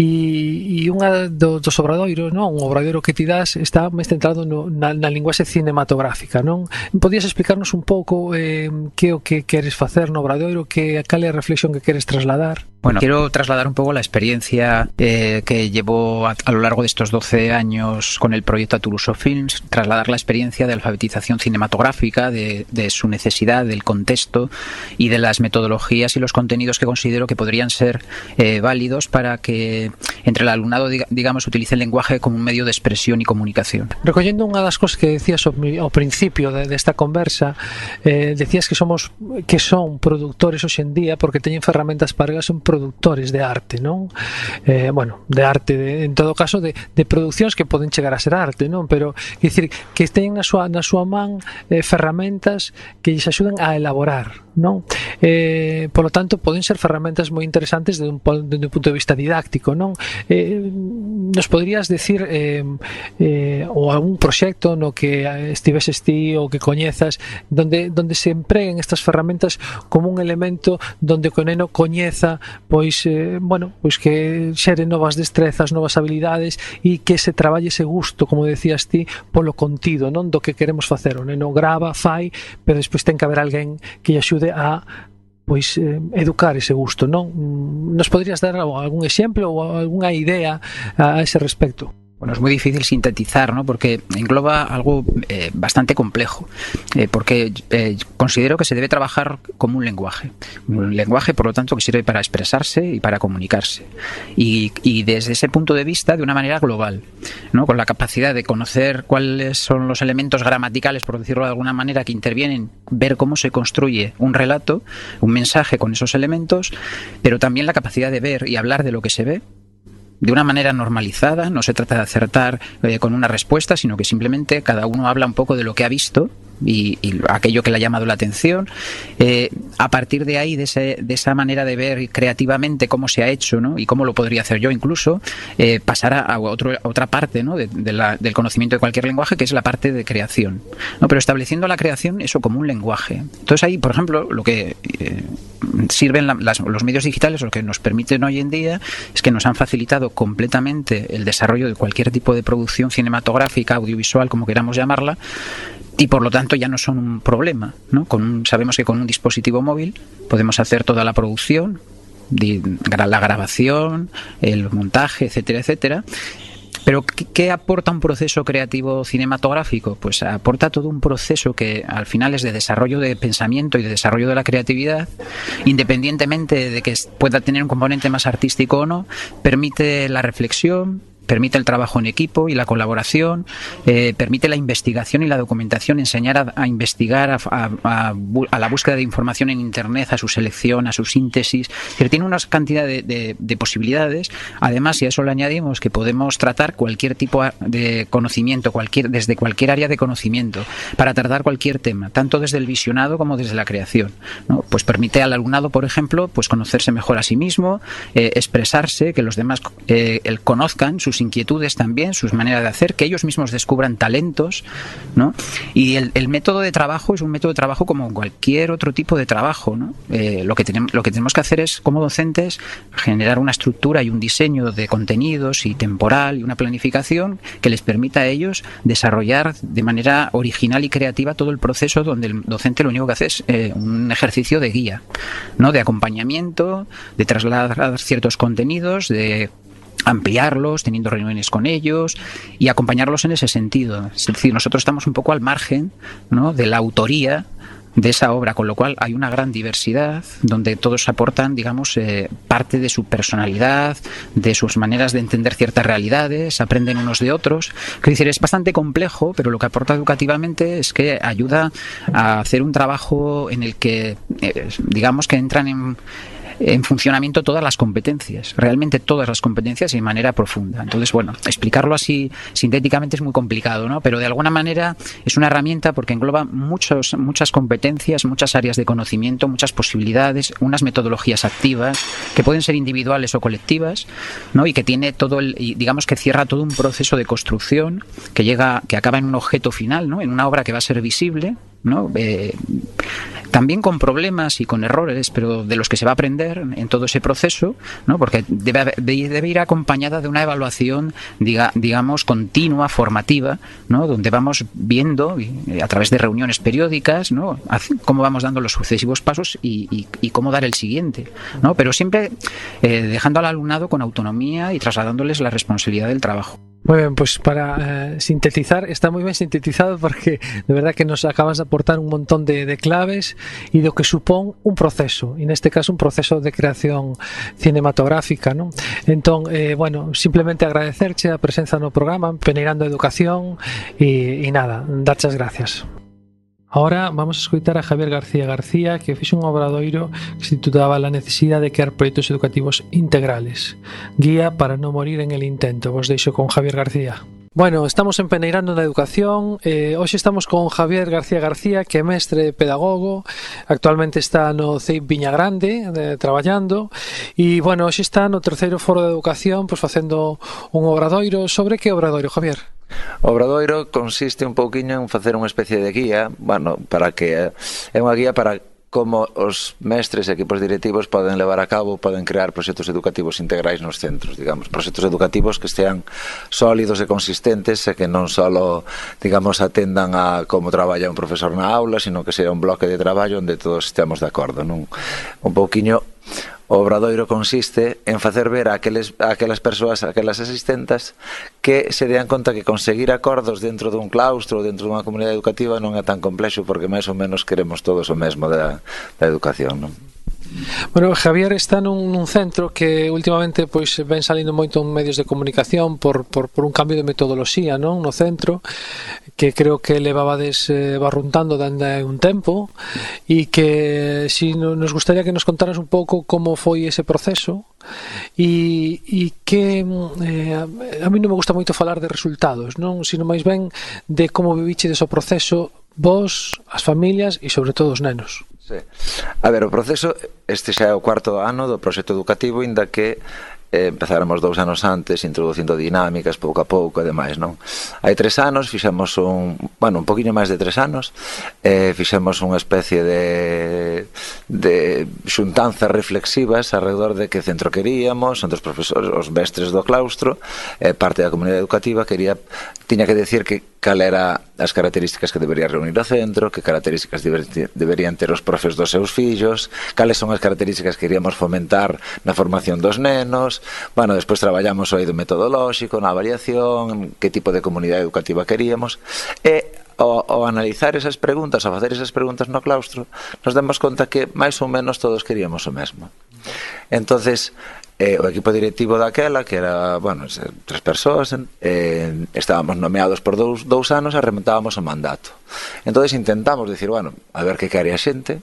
E, e unha do, dos obradoiros, non? un obradoiro que ti das, está máis centrado no, na, na linguaxe cinematográfica. Non? Podías explicar explicarnos un pouco eh, que o que queres facer no Obradoiro, que cal é a reflexión que queres trasladar? Bueno, quiero trasladar un poco la experiencia eh, que llevo a, a, lo largo de estos 12 años con el proyecto Atuluso Films, trasladar la experiencia de alfabetización cinematográfica, de, de, su necesidad, del contexto y de las metodologías y los contenidos que considero que podrían ser eh, válidos para que entre el alumnado, digamos, utilice el lenguaje como un medio de expresión y comunicación. Recogiendo unha das cosas que decías ao principio de, de conversa, eh, decías que somos que son productores hoxe en día porque teñen ferramentas para un produtores de arte, non? Eh, bueno, de arte, de, en todo caso, de, de producións que poden chegar a ser arte, non? Pero, quer dicir, que teñen na súa, na súa man eh, ferramentas que lles axudan a elaborar, non? Eh, polo tanto, poden ser ferramentas moi interesantes desde un, desde un punto de vista didáctico, non? Eh, nos poderías decir eh, eh, ou algún proxecto no que estiveses ti ou que coñezas donde, donde se empreguen estas ferramentas como un elemento donde o neno coñeza pois eh, bueno, pois que xeren novas destrezas, novas habilidades e que se traballe ese gusto, como decías ti, polo contido, non do que queremos facer. O neno grava, fai, pero despois ten que haber alguén que lle axude a pois eh, educar ese gusto, non? Mm, nos poderías dar algún exemplo ou algunha idea a ese respecto? Bueno, es muy difícil sintetizar, ¿no? Porque engloba algo eh, bastante complejo. Eh, porque eh, considero que se debe trabajar como un lenguaje. Un lenguaje, por lo tanto, que sirve para expresarse y para comunicarse. Y, y, desde ese punto de vista, de una manera global, ¿no? Con la capacidad de conocer cuáles son los elementos gramaticales, por decirlo de alguna manera, que intervienen, ver cómo se construye un relato, un mensaje con esos elementos, pero también la capacidad de ver y hablar de lo que se ve de una manera normalizada, no se trata de acertar eh, con una respuesta, sino que simplemente cada uno habla un poco de lo que ha visto y, aquello que le ha llamado la atención. Eh, a partir de ahí, de, ese, de, esa manera de ver creativamente cómo se ha hecho ¿no? y cómo lo podría hacer yo incluso, eh, pasar a, otro, a, otra parte ¿no? del conocimiento de cualquier lenguaje, que es la parte de creación. ¿no? Pero estableciendo la creación, eso como un lenguaje. Entonces ahí, por ejemplo, lo que eh, sirven la, las, los medios digitales, lo que nos permiten hoy en día, es que nos han facilitado completamente el desarrollo de cualquier tipo de producción cinematográfica, audiovisual, como queramos llamarla, y por lo tanto ya no son un problema. ¿no? Con un, sabemos que con un dispositivo móvil podemos hacer toda la producción, la grabación, el montaje, etcétera, etcétera. Pero ¿qué aporta un proceso creativo cinematográfico? Pues aporta todo un proceso que al final es de desarrollo de pensamiento y de desarrollo de la creatividad, independientemente de que pueda tener un componente más artístico o no, permite la reflexión, permite el trabajo en equipo y la colaboración, eh, permite la investigación y la documentación, enseñar a, investigar, a, la búsqueda de información en Internet, a su selección, a su síntesis. Tiene una cantidad de, de, de posibilidades. Además, si a eso le añadimos que podemos tratar cualquier tipo de conocimiento, cualquier, desde cualquier área de conocimiento, para tratar cualquier tema, tanto desde el visionado como desde la creación. Pues permite al alumnado, por ejemplo, pues conocerse mejor a sí mismo, eh, expresarse, que los demás eh, conozcan sus inquietudes también, sus maneras de hacer, que ellos mismos descubran talentos, ¿no? Y el, el método de trabajo es un método de trabajo como cualquier otro tipo de trabajo, ¿no? Eh, lo, que tenemos, lo que tenemos que hacer es, como docentes, generar una estructura y un diseño de contenidos y temporal y una planificación que les permita a ellos desarrollar de manera original y creativa todo el proceso donde el docente lo único que hace es eh, un ejercicio de guía, ¿no? De acompañamiento, de trasladar ciertos contenidos, de ampliarlos, teniendo reuniones con ellos y acompañarlos en ese sentido. Es decir, nosotros estamos un poco al margen ¿no? de la autoría de esa obra, con lo cual hay una gran diversidad donde todos aportan, digamos, eh, parte de su personalidad, de sus maneras de entender ciertas realidades, aprenden unos de otros. Es decir, es bastante complejo, pero lo que aporta educativamente es que ayuda a hacer un trabajo en el que, eh, digamos, que entran en en funcionamiento todas las competencias, realmente todas las competencias y de manera profunda. Entonces, bueno, explicarlo así sintéticamente es muy complicado, ¿no? Pero de alguna manera es una herramienta porque engloba muchos, muchas competencias, muchas áreas de conocimiento, muchas posibilidades, unas metodologías activas que pueden ser individuales o colectivas, ¿no? Y que tiene todo el, digamos que cierra todo un proceso de construcción que llega, que acaba en un objeto final, ¿no? En una obra que va a ser visible, ¿no? Eh, también con problemas y con errores, pero de los que se va a aprender en todo ese proceso, ¿no? porque debe, debe ir acompañada de una evaluación, diga, digamos, continua, formativa, ¿no? donde vamos viendo a través de reuniones periódicas ¿no? cómo vamos dando los sucesivos pasos y, y, y cómo dar el siguiente. ¿no? Pero siempre eh, dejando al alumnado con autonomía y trasladándoles la responsabilidad del trabajo. Muy bien, pues para eh, sintetizar, está muy bien sintetizado porque de verdad que nos acabas de aportar un montón de, de claves y de lo que supón un proceso, y en este caso un proceso de creación cinematográfica, ¿no? Entón, eh, bueno, simplemente agradecerche a presencia no programa, Peneirando Educación e, e nada, darchas gracias. Ahora vamos a escoitar a Javier García García que fixe un obradoiro que se titulaba La necesidade de crear proxectos educativos integrales. Guía para non morir en el intento. Vos deixo con Javier García. Bueno, estamos en Peneirando na Educación eh, Hoxe estamos con Javier García García Que é mestre pedagogo Actualmente está no CEIP Viña Grande eh, Traballando E, bueno, hoxe está no terceiro foro de educación Pois pues, facendo un obradoiro Sobre que obradoiro, Javier? O obradoiro consiste un pouquiño en facer unha especie de guía, bueno, para que eh, é unha guía para como os mestres e equipos directivos poden levar a cabo, poden crear proxectos educativos integrais nos centros, digamos, proxectos educativos que estean sólidos e consistentes e que non só, digamos, atendan a como traballa un profesor na aula, sino que sea un bloque de traballo onde todos estemos de acordo, non? Un pouquiño O obradoiro consiste en facer ver a, aqueles, a aquelas persoas, a aquelas asistentas, que se dean conta que conseguir acordos dentro dun claustro ou dentro dunha comunidade educativa non é tan complexo porque máis ou menos queremos todos o mesmo da, da educación. Non? Bueno, Javier está nun, nun centro que últimamente pois ven salindo moito en medios de comunicación por, por, por un cambio de metodoloxía, non? No centro que creo que levabades eh, barruntando dende un tempo e que si no, nos gustaría que nos contaras un pouco como foi ese proceso e, e que eh, a mí non me gusta moito falar de resultados, non? Sino máis ben de como viviche deso proceso vos, as familias e sobre todo os nenos. Sí. A ver, o proceso, este xa é o cuarto ano do proxecto educativo, inda que eh, empezáramos dous anos antes introducindo dinámicas pouco a pouco e demais, non? Hai tres anos fixemos un, bueno, un poquinho máis de tres anos eh, fixemos unha especie de de xuntanzas reflexivas alrededor de que centro queríamos onde os profesores, os mestres do claustro eh, parte da comunidade educativa quería tiña que decir que cal era as características que debería reunir o centro, que características deberían ter os profes dos seus fillos, cales son as características que queríamos fomentar na formación dos nenos, Bueno, despois traballamos o eido metodolóxico, na variación, que tipo de comunidade educativa queríamos. E ao, ao analizar esas preguntas, a facer esas preguntas no claustro, nos demos conta que máis ou menos todos queríamos o mesmo. Entonces, eh, o equipo directivo daquela que era, bueno, tres persoas eh, estábamos nomeados por dous, dous anos e remontábamos o mandato entonces intentamos decir, bueno, a ver que quere a xente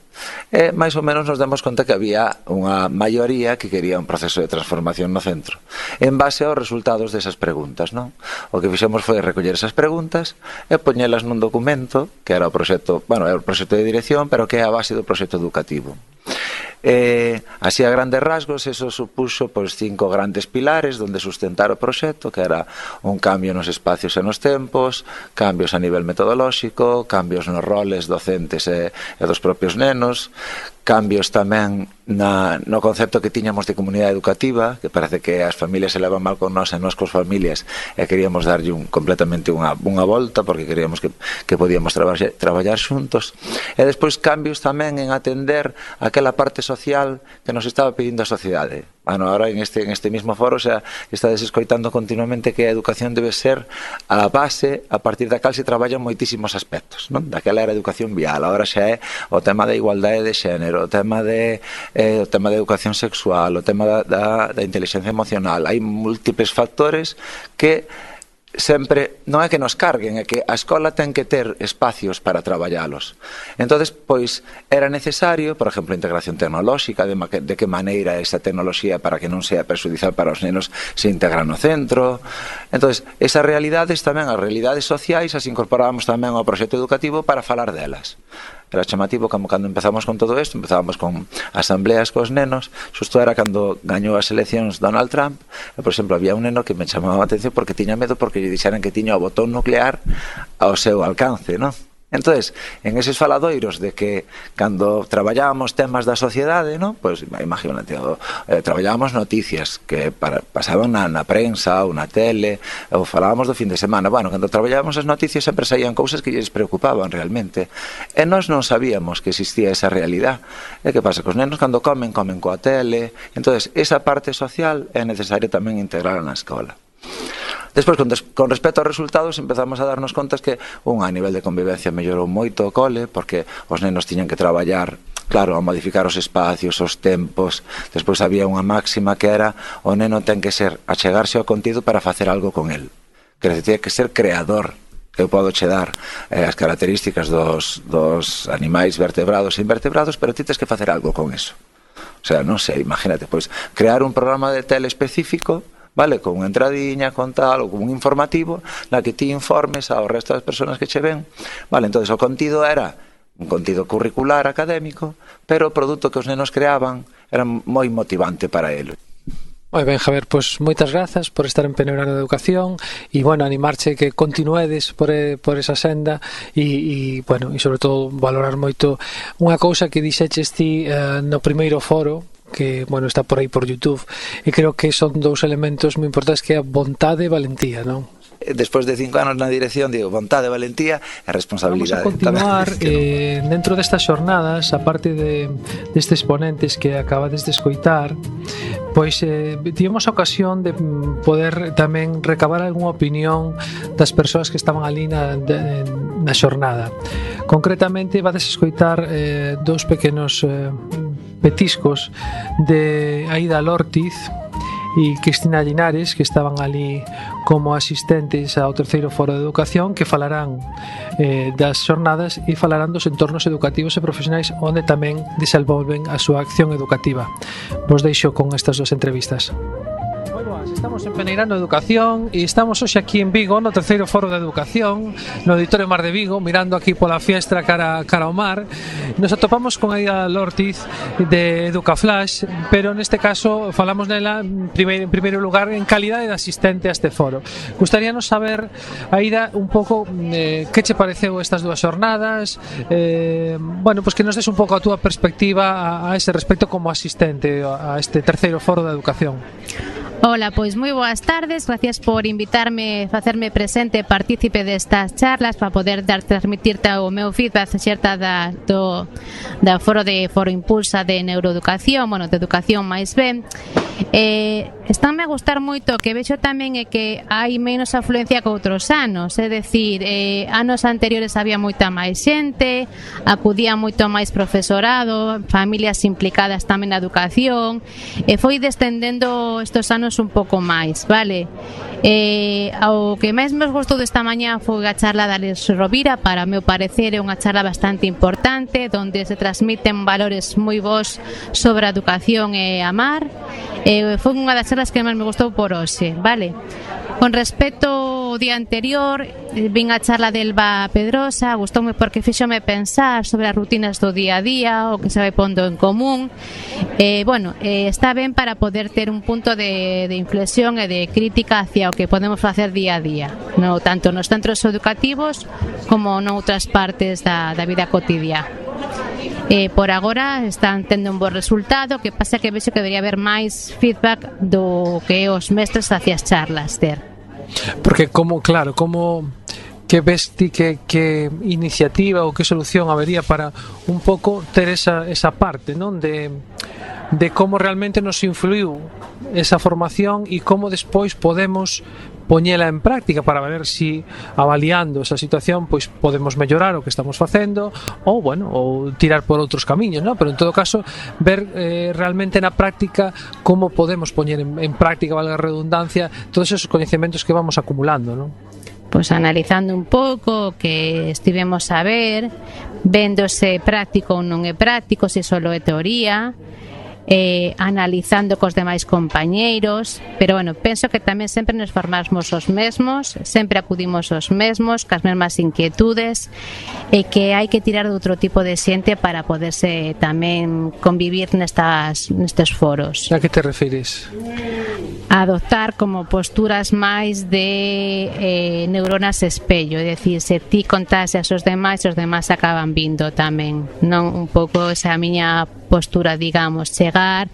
e eh, máis ou menos nos demos conta que había unha maioría que quería un proceso de transformación no centro en base aos resultados desas preguntas non? o que fixemos foi recoller esas preguntas e poñelas nun documento que era o proxecto, bueno, era o proxecto de dirección pero que é a base do proxecto educativo Eh, así a grandes rasgos, eso supuxo pois cinco grandes pilares donde sustentar o proxecto, que era un cambio nos espacios e nos tempos, cambios a nivel metodolóxico, cambios nos roles docentes e, e dos propios nenos, cambios tamén na, no concepto que tiñamos de comunidade educativa, que parece que as familias se levan mal con nós e nós cos familias, e queríamos darlle un, completamente unha, unha volta, porque queríamos que, que podíamos traballar, traballar xuntos. E despois cambios tamén en atender aquela parte social que nos estaba pedindo a sociedade ano ahora en este en este mismo foro xa estades escoitando continuamente que a educación debe ser a base a partir da cal se traballan moitísimos aspectos, non? Daquela era a educación vial, agora xa é o tema da igualdade de xénero, o tema de eh, o tema da educación sexual, o tema da, da, da inteligencia emocional. Hai múltiples factores que sempre non é que nos carguen, é que a escola ten que ter espacios para traballalos. Entonces, pois era necesario, por exemplo, a integración tecnolóxica, de, de que maneira esa tecnoloxía para que non sea perjudicial para os nenos se integra no centro. Entonces, esas realidades tamén, as realidades sociais, as incorporábamos tamén ao proxecto educativo para falar delas era chamativo como cando empezamos con todo isto, empezábamos con asambleas cos nenos, xusto era cando gañou as eleccións Donald Trump, e, por exemplo, había un neno que me chamaba a atención porque tiña medo porque lle dixeran que tiña o botón nuclear ao seu alcance, non? Entonces, en eses faladoiros de que cando traballábamos temas da sociedade, non? Pois pues, imagínate, eh, traballábamos noticias que para, pasaban na, na prensa ou na tele, ou falábamos do fin de semana. Bueno, cando traballábamos as noticias sempre saían cousas que lles preocupaban realmente. E nós non sabíamos que existía esa realidad. E que pasa? Que os nenos cando comen, comen coa tele. Entonces, esa parte social é necesario tamén integrar na escola. Despois, con, des, con respecto aos resultados, empezamos a darnos contas que, un, a nivel de convivencia mellorou moito o cole, porque os nenos tiñan que traballar claro, a modificar os espacios, os tempos. Despois había unha máxima que era o neno ten que ser achegarse ao contido para facer algo con el. Que tiña que ser creador. Eu podo che dar eh, as características dos, dos animais vertebrados e invertebrados, pero ti tens que facer algo con eso. O sea, non sei, imagínate, pois crear un programa de tele específico vale? Con unha entradiña, con tal, ou con un informativo, na que ti informes ao resto das persoas que che ven, vale? entonces o contido era un contido curricular académico, pero o produto que os nenos creaban era moi motivante para eles. Moi ben, Javier, pois moitas grazas por estar en Peneurano de Educación e, bueno, animarche que continuedes por, por esa senda e, e, bueno, e sobre todo valorar moito unha cousa que dixeches ti eh, no primeiro foro que bueno está por aí por YouTube e creo que son dous elementos moi importantes que é a vontade e valentía, non? Eh, despois de cinco anos na dirección digo vontade, valentía e responsabilidade. Vamos a continuar eh, dentro destas xornadas, a parte de destes ponentes que acabades de escoitar, pois eh, tivemos a ocasión de mm, poder tamén recabar algunha opinión das persoas que estaban ali na, de, na xornada. Concretamente, vades escoitar eh, dous pequenos eh, petiscos de Aida Lortiz e Cristina Linares que estaban ali como asistentes ao terceiro foro de educación que falarán eh, das xornadas e falarán dos entornos educativos e profesionais onde tamén desenvolven a súa acción educativa. Vos deixo con estas dos entrevistas. Estamos en Peneirano Educación e estamos hoxe aquí en Vigo no terceiro foro de educación no Auditorio Mar de Vigo mirando aquí pola fiestra cara, cara ao mar. Nos atopamos con Aida Lortiz de Educaflash pero neste caso falamos nela en primeiro, en primeiro lugar en calidade de asistente a este foro. Gustaríanos saber Aida un pouco eh, que che pareceu estas dúas xornadas eh, bueno, pois pues que nos des un pouco a túa perspectiva a, a ese respecto como asistente a este terceiro foro de educación. Ola, pois moi boas tardes, gracias por invitarme, facerme presente, partícipe destas charlas para poder dar transmitirte o meu feedback xerta da, do, da foro de Foro Impulsa de Neuroeducación, bueno, de Educación máis ben. Eh, estánme a gustar moito que vexo tamén é que hai menos afluencia que outros anos, é dicir, eh, anos anteriores había moita máis xente, acudía moito máis profesorado, familias implicadas tamén na educación, e foi descendendo estos anos un pouco máis, vale? Eh, o que máis me gostou desta mañá foi a charla da Alex Rovira, para meu parecer é unha charla bastante importante, donde se transmiten valores moi bons sobre a educación e amar. Eh, foi unha das charlas que máis me gostou por hoxe, vale? Con respecto ao día anterior, eh, vin a charla de Elba Pedrosa, gustoume porque fixome pensar sobre as rutinas do día a día, o que se vai pondo en común. Eh, bueno, eh, está ben para poder ter un punto de, de inflexión e de crítica hacia o que podemos facer día a día, no tanto nos centros educativos como noutras partes da, da vida cotidiana. Eh, por agora están tendo un bo resultado, que pasa que vexo que debería haber máis feedback do que os mestres hacia as charlas, ter. Porque como, claro, como que ves ti que, que iniciativa ou que solución habería para un pouco ter esa, esa parte non de, de como realmente nos influiu esa formación e como despois podemos poñela en práctica para ver si avaliando esa situación pois podemos mellorar o que estamos facendo ou bueno, ou tirar por outros camiños, ¿no? Pero en todo caso ver eh, realmente na práctica como podemos poñer en, en práctica, valga a redundancia, todos esos coñecementos que vamos acumulando, ¿no? pois analizando un pouco o que estivemos a ver, vendo se é práctico ou non é práctico, se só é teoría, eh, analizando cos demais compañeiros, pero bueno, penso que tamén sempre nos formamos os mesmos, sempre acudimos os mesmos, cas mesmas inquietudes, e que hai que tirar de outro tipo de xente para poderse tamén convivir nestas, nestes foros. A que te refires? Adoptar como posturas máis de eh, neuronas espello, é dicir, se ti contase aos demais, os demais acaban vindo tamén, non un pouco esa miña postura, digamos, chegar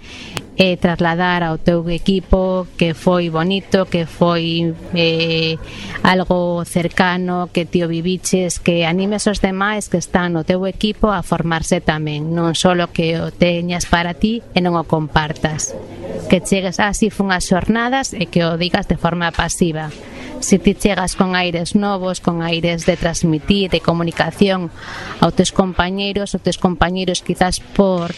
eh, trasladar ao teu equipo que foi bonito, que foi eh, algo cercano, que ti o viviches, que animes os demais que están no teu equipo a formarse tamén, non só que o teñas para ti e non o compartas. Que chegues ah, así fun as xornadas e que o digas de forma pasiva. Se ti chegas con aires novos, con aires de transmitir, de comunicación aos teus compañeros, aos teus compañeros quizás por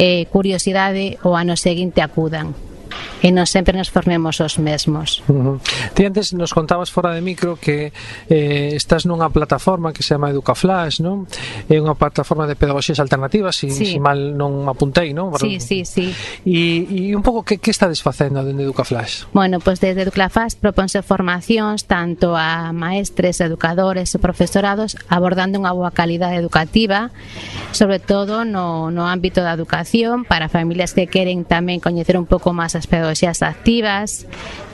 eh, curiosidade ou a non seguir alguien te acudan. e non sempre nos formemos os mesmos. Uh -huh. Ti antes nos contabas fora de micro que eh, estás nunha plataforma que se chama Educaflash, non? É unha plataforma de pedagogías alternativas, si, sí. si mal non apuntei, non? Sí, sí, sí. E, e un pouco que, que estades facendo dende Educaflash? Bueno, pois pues desde Educaflash proponse formacións tanto a maestres, educadores e profesorados abordando unha boa calidade educativa, sobre todo no, no ámbito da educación para familias que queren tamén coñecer un pouco máis as pedagogías fantasías activas,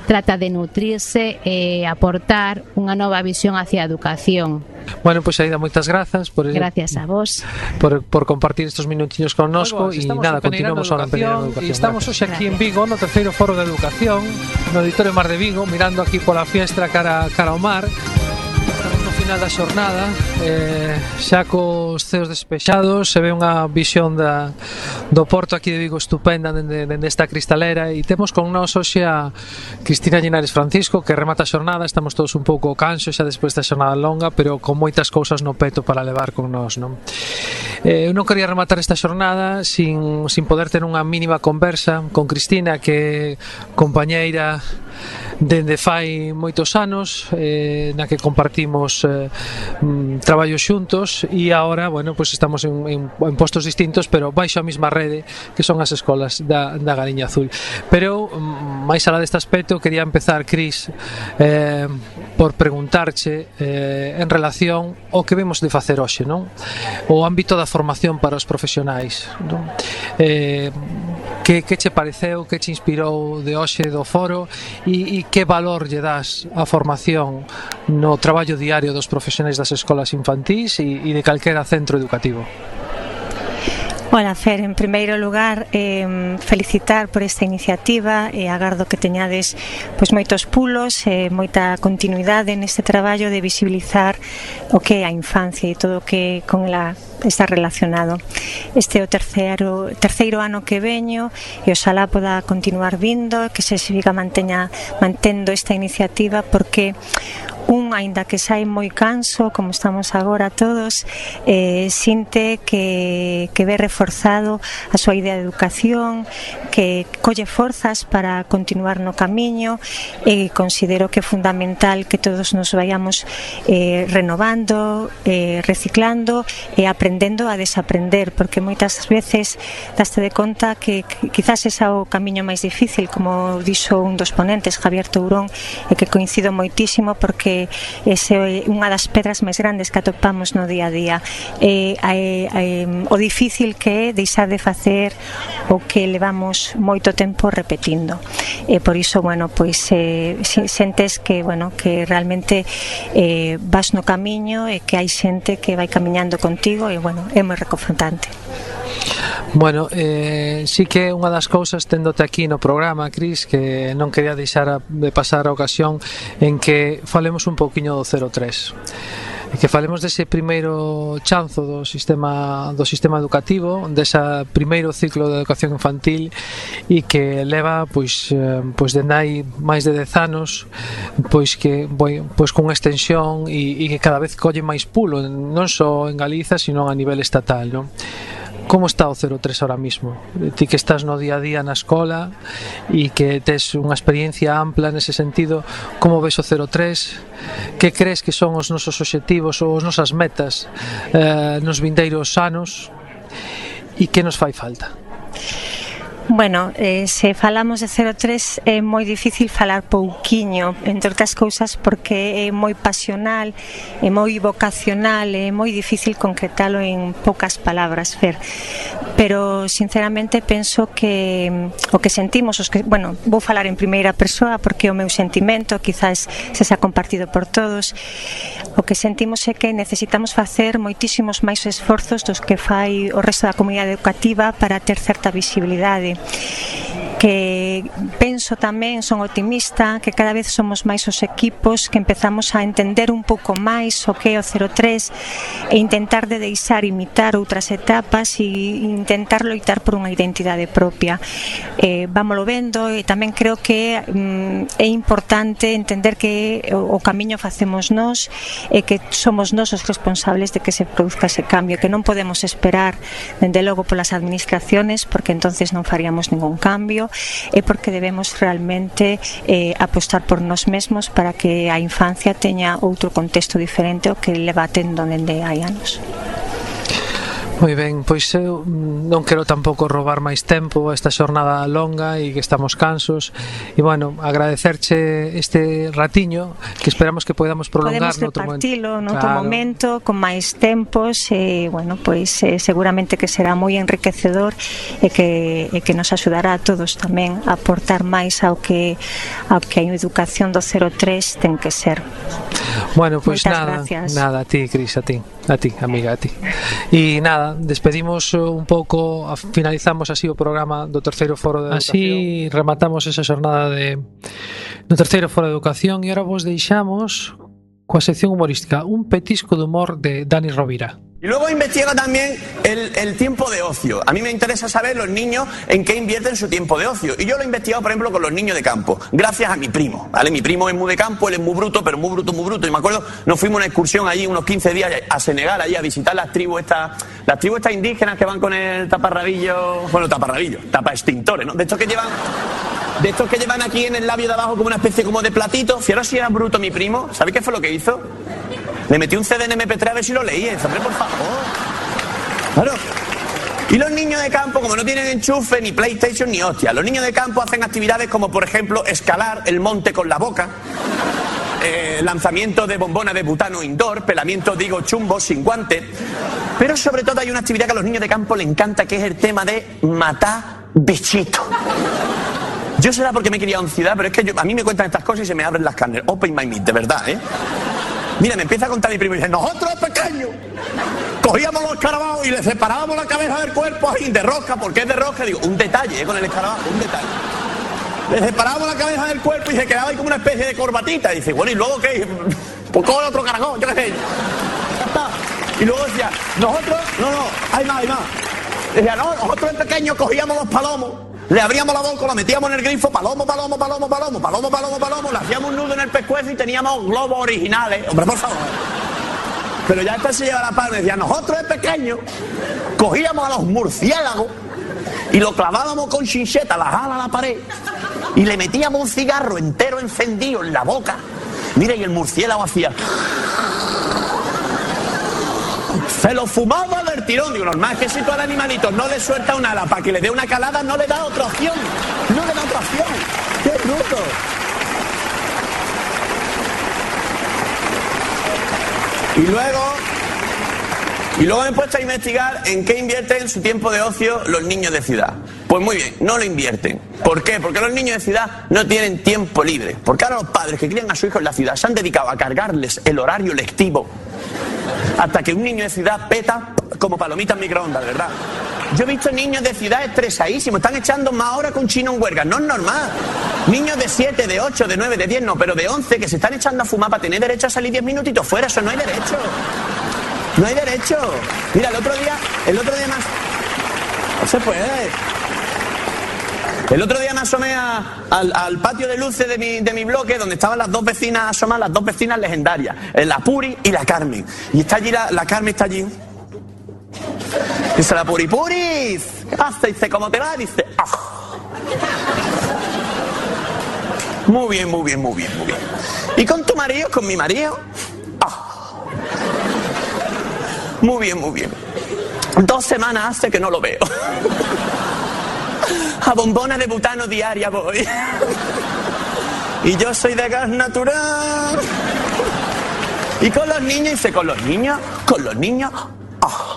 trata de nutrirse e aportar unha nova visión hacia a educación. Bueno, pois pues, Aida, moitas grazas por Gracias a vos. Por, por compartir estes minutiños connosco e nada, continuamos ahora en Peneirano Educación. E estamos hoxe aquí en Vigo no terceiro foro de educación, no Auditorio Mar de Vigo, mirando aquí pola fiestra cara, cara ao mar, final da xornada eh, xa cos ceos despexados se ve unha visión da, do Porto aquí de Vigo estupenda dende, dende esta cristalera e temos con nós hoxe a Cristina Linares Francisco que remata a xornada, estamos todos un pouco cansos xa despois da xornada longa pero con moitas cousas no peto para levar con nós non? Eh, eu non quería rematar esta xornada sin, sin poder ter unha mínima conversa con Cristina que compañeira dende fai moitos anos eh, na que compartimos eh, mm, traballos xuntos e agora, bueno, pues estamos en, en, en postos distintos, pero baixo a mesma rede que son as escolas da, da Galiña Azul. Pero, mm, máis alá deste aspecto, quería empezar, Cris, eh, por preguntarche eh, en relación ao que vemos de facer hoxe, non? O ámbito da formación para os profesionais, non? Eh, que, que che pareceu, que che inspirou de hoxe do foro e, e que valor lle das a formación no traballo diario dos profesionais das escolas infantís e, e de calquera centro educativo? Ola, Fer, en primeiro lugar, eh, felicitar por esta iniciativa e eh, agardo que teñades pois moitos pulos e eh, moita continuidade neste traballo de visibilizar o que é a infancia e todo o que con ela está relacionado. Este é o terceiro, terceiro ano que veño e oxalá poda continuar vindo, que se siga manteña, mantendo esta iniciativa porque un, aínda que sai moi canso, como estamos agora todos, eh, sinte que, que ve reforzado a súa idea de educación, que colle forzas para continuar no camiño, e eh, considero que é fundamental que todos nos vayamos eh, renovando, eh, reciclando e aprendendo a desaprender, porque moitas veces daste de conta que quizás esa o camiño máis difícil, como dixo un dos ponentes, Javier Tourón, e que coincido moitísimo porque que ese é unha das pedras máis grandes que atopamos no día a día. E, e, e, o difícil que é deixar de facer o que levamos moito tempo repetindo. E por iso, bueno, pois eh, sentes que, bueno, que realmente eh, vas no camiño e que hai xente que vai camiñando contigo e, bueno, é moi reconfortante. Bueno, eh, sí que unha das cousas tendote aquí no programa, Cris, que non quería deixar de pasar a ocasión en que falemos falemos un pouquiño do 03 e que falemos dese primeiro chanzo do sistema do sistema educativo, desa primeiro ciclo de educación infantil e que leva pois eh, pois dende hai máis de 10 anos pois que boi, pois con extensión e, e que cada vez colle máis pulo, non só en Galiza, sino a nivel estatal, non? Como está o 03 ahora mismo? Ti que estás no día a día na escola e que tes unha experiencia ampla nese sentido, como ves o 03? Que crees que son os nosos obxectivos ou as nosas metas eh, nos vindeiros anos e que nos fai falta? Bueno, eh, se falamos de 03 é moi difícil falar pouquiño, entre outras cousas porque é moi pasional, é moi vocacional, é moi difícil concretalo en poucas palabras, Fer. Pero sinceramente penso que mm, o que sentimos, os que, bueno, vou falar en primeira persoa porque o meu sentimento quizás se xa compartido por todos, o que sentimos é que necesitamos facer moitísimos máis esforzos dos que fai o resto da comunidade educativa para ter certa visibilidade que penso tamén, son optimista, que cada vez somos máis os equipos que empezamos a entender un pouco máis o que é o 03 e intentar de deixar imitar outras etapas e intentar loitar por unha identidade propia. Eh, vámoslo vendo e tamén creo que mm, é importante entender que o, o camiño facemos nós e que somos nós os responsables de que se produzca ese cambio, que non podemos esperar dende logo polas administraciones porque entonces non haríamos ningún cambio e porque debemos realmente eh, apostar por nós mesmos para que a infancia teña outro contexto diferente ao que leva tendo dende hai anos. Moi ben, pois eu non quero tampouco roubar máis tempo a esta xornada longa e que estamos cansos e bueno, agradecerche este ratiño que esperamos que podamos prolongar Podemos noutro momento. noutro claro. momento con máis tempos e bueno, pois eh, seguramente que será moi enriquecedor e que, e que nos axudará a todos tamén a aportar máis ao que ao que a educación do 03 ten que ser. Bueno, pois Moitas nada, gracias. nada a ti, Cris, a ti, a ti, amiga, a ti. E nada, nada, despedimos un pouco, finalizamos así o programa do terceiro foro de educación. Así rematamos esa xornada de do terceiro foro de educación e agora vos deixamos coa sección humorística, un petisco de humor de Dani Rovira. Y luego investiga también el, el tiempo de ocio. A mí me interesa saber los niños en qué invierten su tiempo de ocio. Y yo lo he investigado, por ejemplo, con los niños de campo. Gracias a mi primo, ¿vale? Mi primo es muy de campo, él es muy bruto, pero muy bruto, muy bruto. Y me acuerdo, nos fuimos a una excursión allí unos 15 días a Senegal, allí a visitar las tribus estas, las tribus estas indígenas que van con el taparrabillo, bueno, taparrabillo, tapa extintores, ¿no? De estos que llevan de estos que llevan aquí en el labio de abajo como una especie como de platito. Fijaros si era bruto mi primo. ¿Sabéis qué fue lo que hizo? Le metí un CD en MP3 a ver si lo. Dice, hombre, por favor. Claro. Y los niños de campo, como no tienen enchufe, ni PlayStation, ni hostia, los niños de campo hacen actividades como, por ejemplo, escalar el monte con la boca, eh, lanzamiento de bombona de butano indoor, pelamiento, digo, chumbo sin guante. Pero sobre todo hay una actividad que a los niños de campo les encanta, que es el tema de matar bichitos. Yo será porque me he criado en ciudad, pero es que a mí me cuentan estas cosas y se me abren las carnes. Open my meat, de verdad, ¿eh? Mira, me empieza a contar mi primo y dice, nosotros pequeños cogíamos los escarabajos y le separábamos la cabeza del cuerpo así de rosca, porque es de rosca. Digo, un detalle ¿eh? con el escarabajo, un detalle. Le separábamos la cabeza del cuerpo y se quedaba ahí como una especie de corbatita. Y dice, bueno, ¿y luego qué? Pues coge otro caracol, yo qué sé. Ya está. Y luego decía, nosotros, no, no, hay más, hay más. Decía, no, nosotros en pequeños cogíamos los palomos, le abríamos la boca, lo metíamos en el grifo, palomo, palomo, palomo, palomo, palomo, palomo, palomo, le hacíamos un nudo en el pescuezo y teníamos globos originales. Hombre, por favor. Pero ya esta se lleva la palma y decía, nosotros de pequeños cogíamos a los murciélagos y lo clavábamos con chincheta, las alas a la pared y le metíamos un cigarro entero encendido en la boca. Mira, y el murciélago hacía. Se lo fumaba del tirón. Digo, normal, que si tú al animalito no le suelta un ala para que le dé una calada, no le da otra opción. No le da otra opción. ¡Qué bruto! Y luego, y luego me he puesto a investigar en qué invierten su tiempo de ocio los niños de ciudad. Pues muy bien, no lo invierten. ¿Por qué? Porque los niños de ciudad no tienen tiempo libre. Porque ahora los padres que crían a su hijo en la ciudad se han dedicado a cargarles el horario lectivo hasta que un niño de ciudad peta como palomita en microondas, ¿verdad? Yo he visto niños de ciudad estresadísimos, están echando más horas con chino en huelga, no es normal. Niños de 7, de 8, de 9, de 10, no, pero de 11 que se están echando a fumar para tener derecho a salir 10 minutitos fuera, eso no hay derecho. No hay derecho. Mira, el otro día, el otro día más... No se puede. El otro día me asomé al, patio de luces de mi, bloque, donde estaban las dos vecinas asomadas, las dos vecinas legendarias, la Puri y la Carmen. Y está allí, la, la Carmen está allí. Dice la Puri, Puris, ¿qué pasa? Dice, ¿cómo te va? Dice, "Ah". Muy bien, muy bien, muy bien, muy bien. ¿Y con tu marido? ¿Con mi marido? "Ah". Muy bien, muy bien. Dos semanas hace que no lo veo. A bombona de butano diaria voy. Y yo soy de gas natural. Y con los niños, dice, con los niños, con los niños. ah,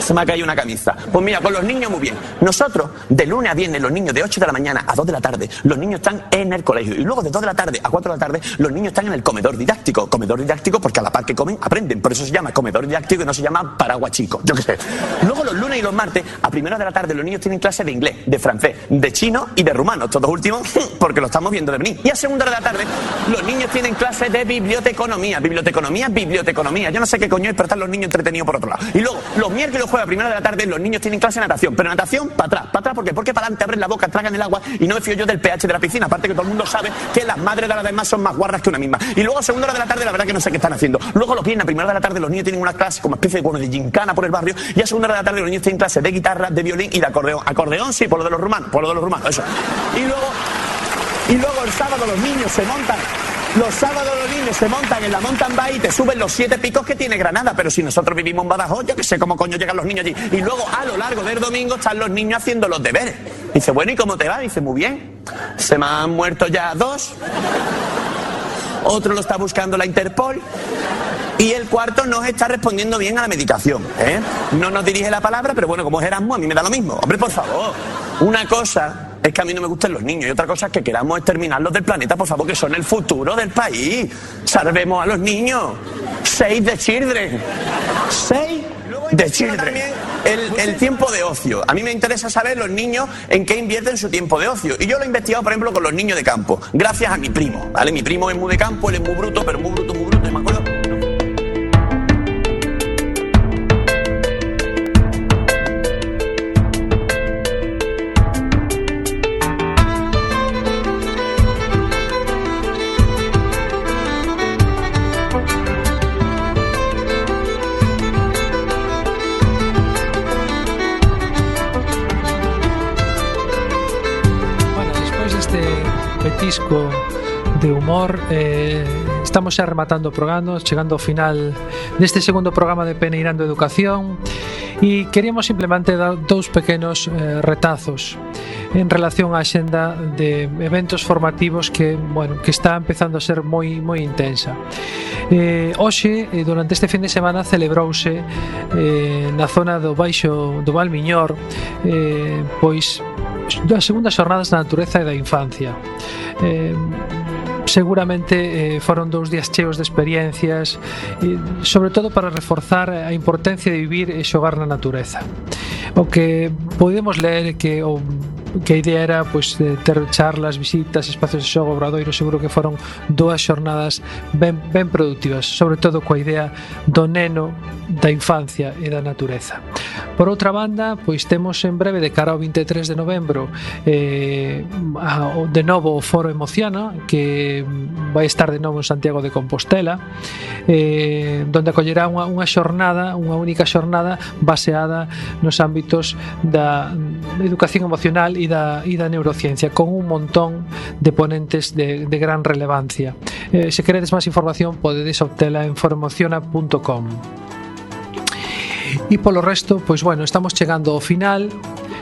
Se me ha caído una camisa. Pues mira, con los niños muy bien. Nosotros, de lunes a viernes, los niños de 8 de la mañana a 2 de la tarde, los niños están en el colegio. Y luego de 2 de la tarde a 4 de la tarde, los niños están en el comedor didáctico. Comedor didáctico porque a la par que comen, aprenden. Por eso se llama comedor didáctico y no se llama paraguas chico. Yo qué sé. Luego los lunes y los martes, a primera de la tarde, los niños tienen clases de inglés, de francés, de chino y de rumano. Todos últimos porque lo estamos viendo de venir. Y a segunda de la tarde, los niños tienen clases de biblioteconomía. Biblioteconomía, biblioteconomía. Yo no sé qué coño es, pero están los niños entretenidos por otro lado. Y luego, los miércoles jueves a primera de la tarde los niños tienen clase de natación, pero natación para atrás, para atrás. Porque para adelante abren la boca, tragan el agua y no me fío yo del pH de la piscina, aparte que todo el mundo sabe que las madres de las demás son más guarras que una misma. Y luego a segunda hora de la tarde la verdad que no sé qué están haciendo. Luego los viernes a primera de la tarde los niños tienen una clase como especie de, bueno, de gincana por el barrio y a segunda hora de la tarde los niños tienen clase de guitarra, de violín y de acordeón. Acordeón sí, por lo de los rumanos, por lo de los rumanos, eso. Y luego, y luego el sábado los niños se montan los sábados los niños se montan en la mountain bike y te suben los siete picos que tiene Granada. Pero si nosotros vivimos en Badajoz, yo que sé cómo coño llegan los niños allí. Y luego a lo largo del domingo están los niños haciendo los deberes. Dice, bueno, ¿y cómo te va? Dice, muy bien. Se me han muerto ya dos. Otro lo está buscando la Interpol. Y el cuarto no está respondiendo bien a la medicación. ¿eh? No nos dirige la palabra, pero bueno, como es Erasmus, a mí me da lo mismo. Hombre, por favor. Una cosa es que a mí no me gustan los niños y otra cosa es que queramos exterminarlos del planeta, por favor, que son el futuro del país. Salvemos a los niños. Save the children. Save the children. El, el, tiempo de ocio. A mí me interesa saber los niños en qué invierten su tiempo de ocio. Y yo lo he investigado, por ejemplo, con los niños de campo. Gracias a mi primo. ¿Vale? Mi primo es muy de campo, él es muy bruto, pero muy bruto, muy bruto. amor eh, Estamos xa rematando o programa Chegando ao final deste segundo programa de Peneirando Educación E queríamos simplemente dar dous pequenos eh, retazos En relación á xenda de eventos formativos que, bueno, que está empezando a ser moi moi intensa. Eh, Hoxe, eh, durante este fin de semana celebrouse eh, na zona do Baixo do Valmiñor eh, pois das segundas xornadas da natureza e da infancia. Eh, seguramente eh, foron dous días cheos de experiencias e, sobre todo para reforzar a importancia de vivir e xogar na natureza. O que podemos ler que o que a idea era pois ter charlas, visitas, espacios de xogo, obradoiro, seguro que foron dúas xornadas ben, ben productivas, sobre todo coa idea do neno, da infancia e da natureza. Por outra banda, pois temos en breve de cara ao 23 de novembro eh, a, de novo o Foro Emociona, que vai estar de novo en Santiago de Compostela eh, donde acollerá unha, unha xornada unha única xornada baseada nos ámbitos da educación emocional e da, e da neurociencia con un montón de ponentes de, de gran relevancia. Eh, se queredes máis información podedes obtela en formociona.com. E polo resto, pois bueno, estamos chegando ao final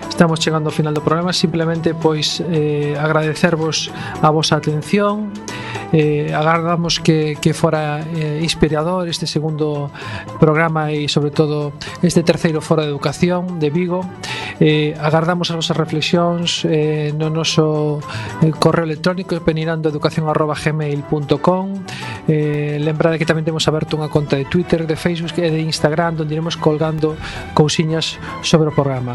Estamos chegando ao final do programa Simplemente pois eh, agradecervos a vosa atención eh, agardamos que, que fora eh, inspirador este segundo programa e sobre todo este terceiro foro de educación de Vigo. Eh, agardamos as vosas reflexións eh, no noso eh, correo electrónico penirando.educacion.gmail.com eh, lembrade que tamén temos aberto unha conta de Twitter, de Facebook e de Instagram onde iremos colgando cousiñas sobre o programa.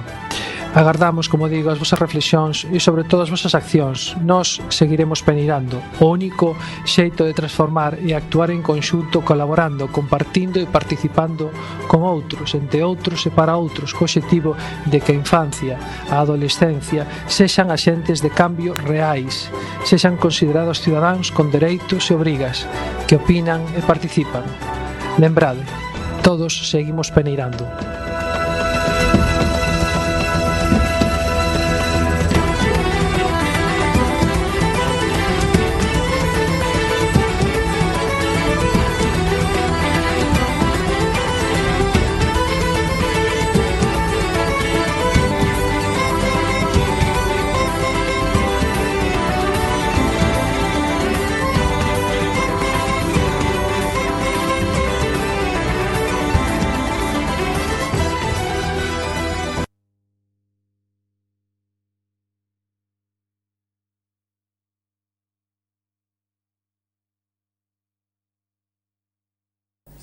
Agardamos, como digo, as vosas reflexións e sobre todo as vosas accións. Nos seguiremos penirando. O único xeito de transformar e actuar en conxunto colaborando, compartindo e participando con outros, entre outros e para outros, co objetivo de que a infancia, a adolescencia sexan axentes de cambio reais, sexan considerados cidadáns con dereitos e obrigas, que opinan e participan. Lembrade, todos seguimos peneirando.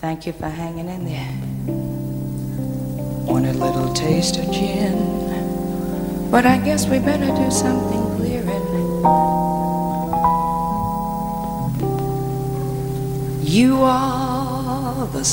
Thank you for hanging in there. Want a little taste of gin, but I guess we better do something clearing. You are the.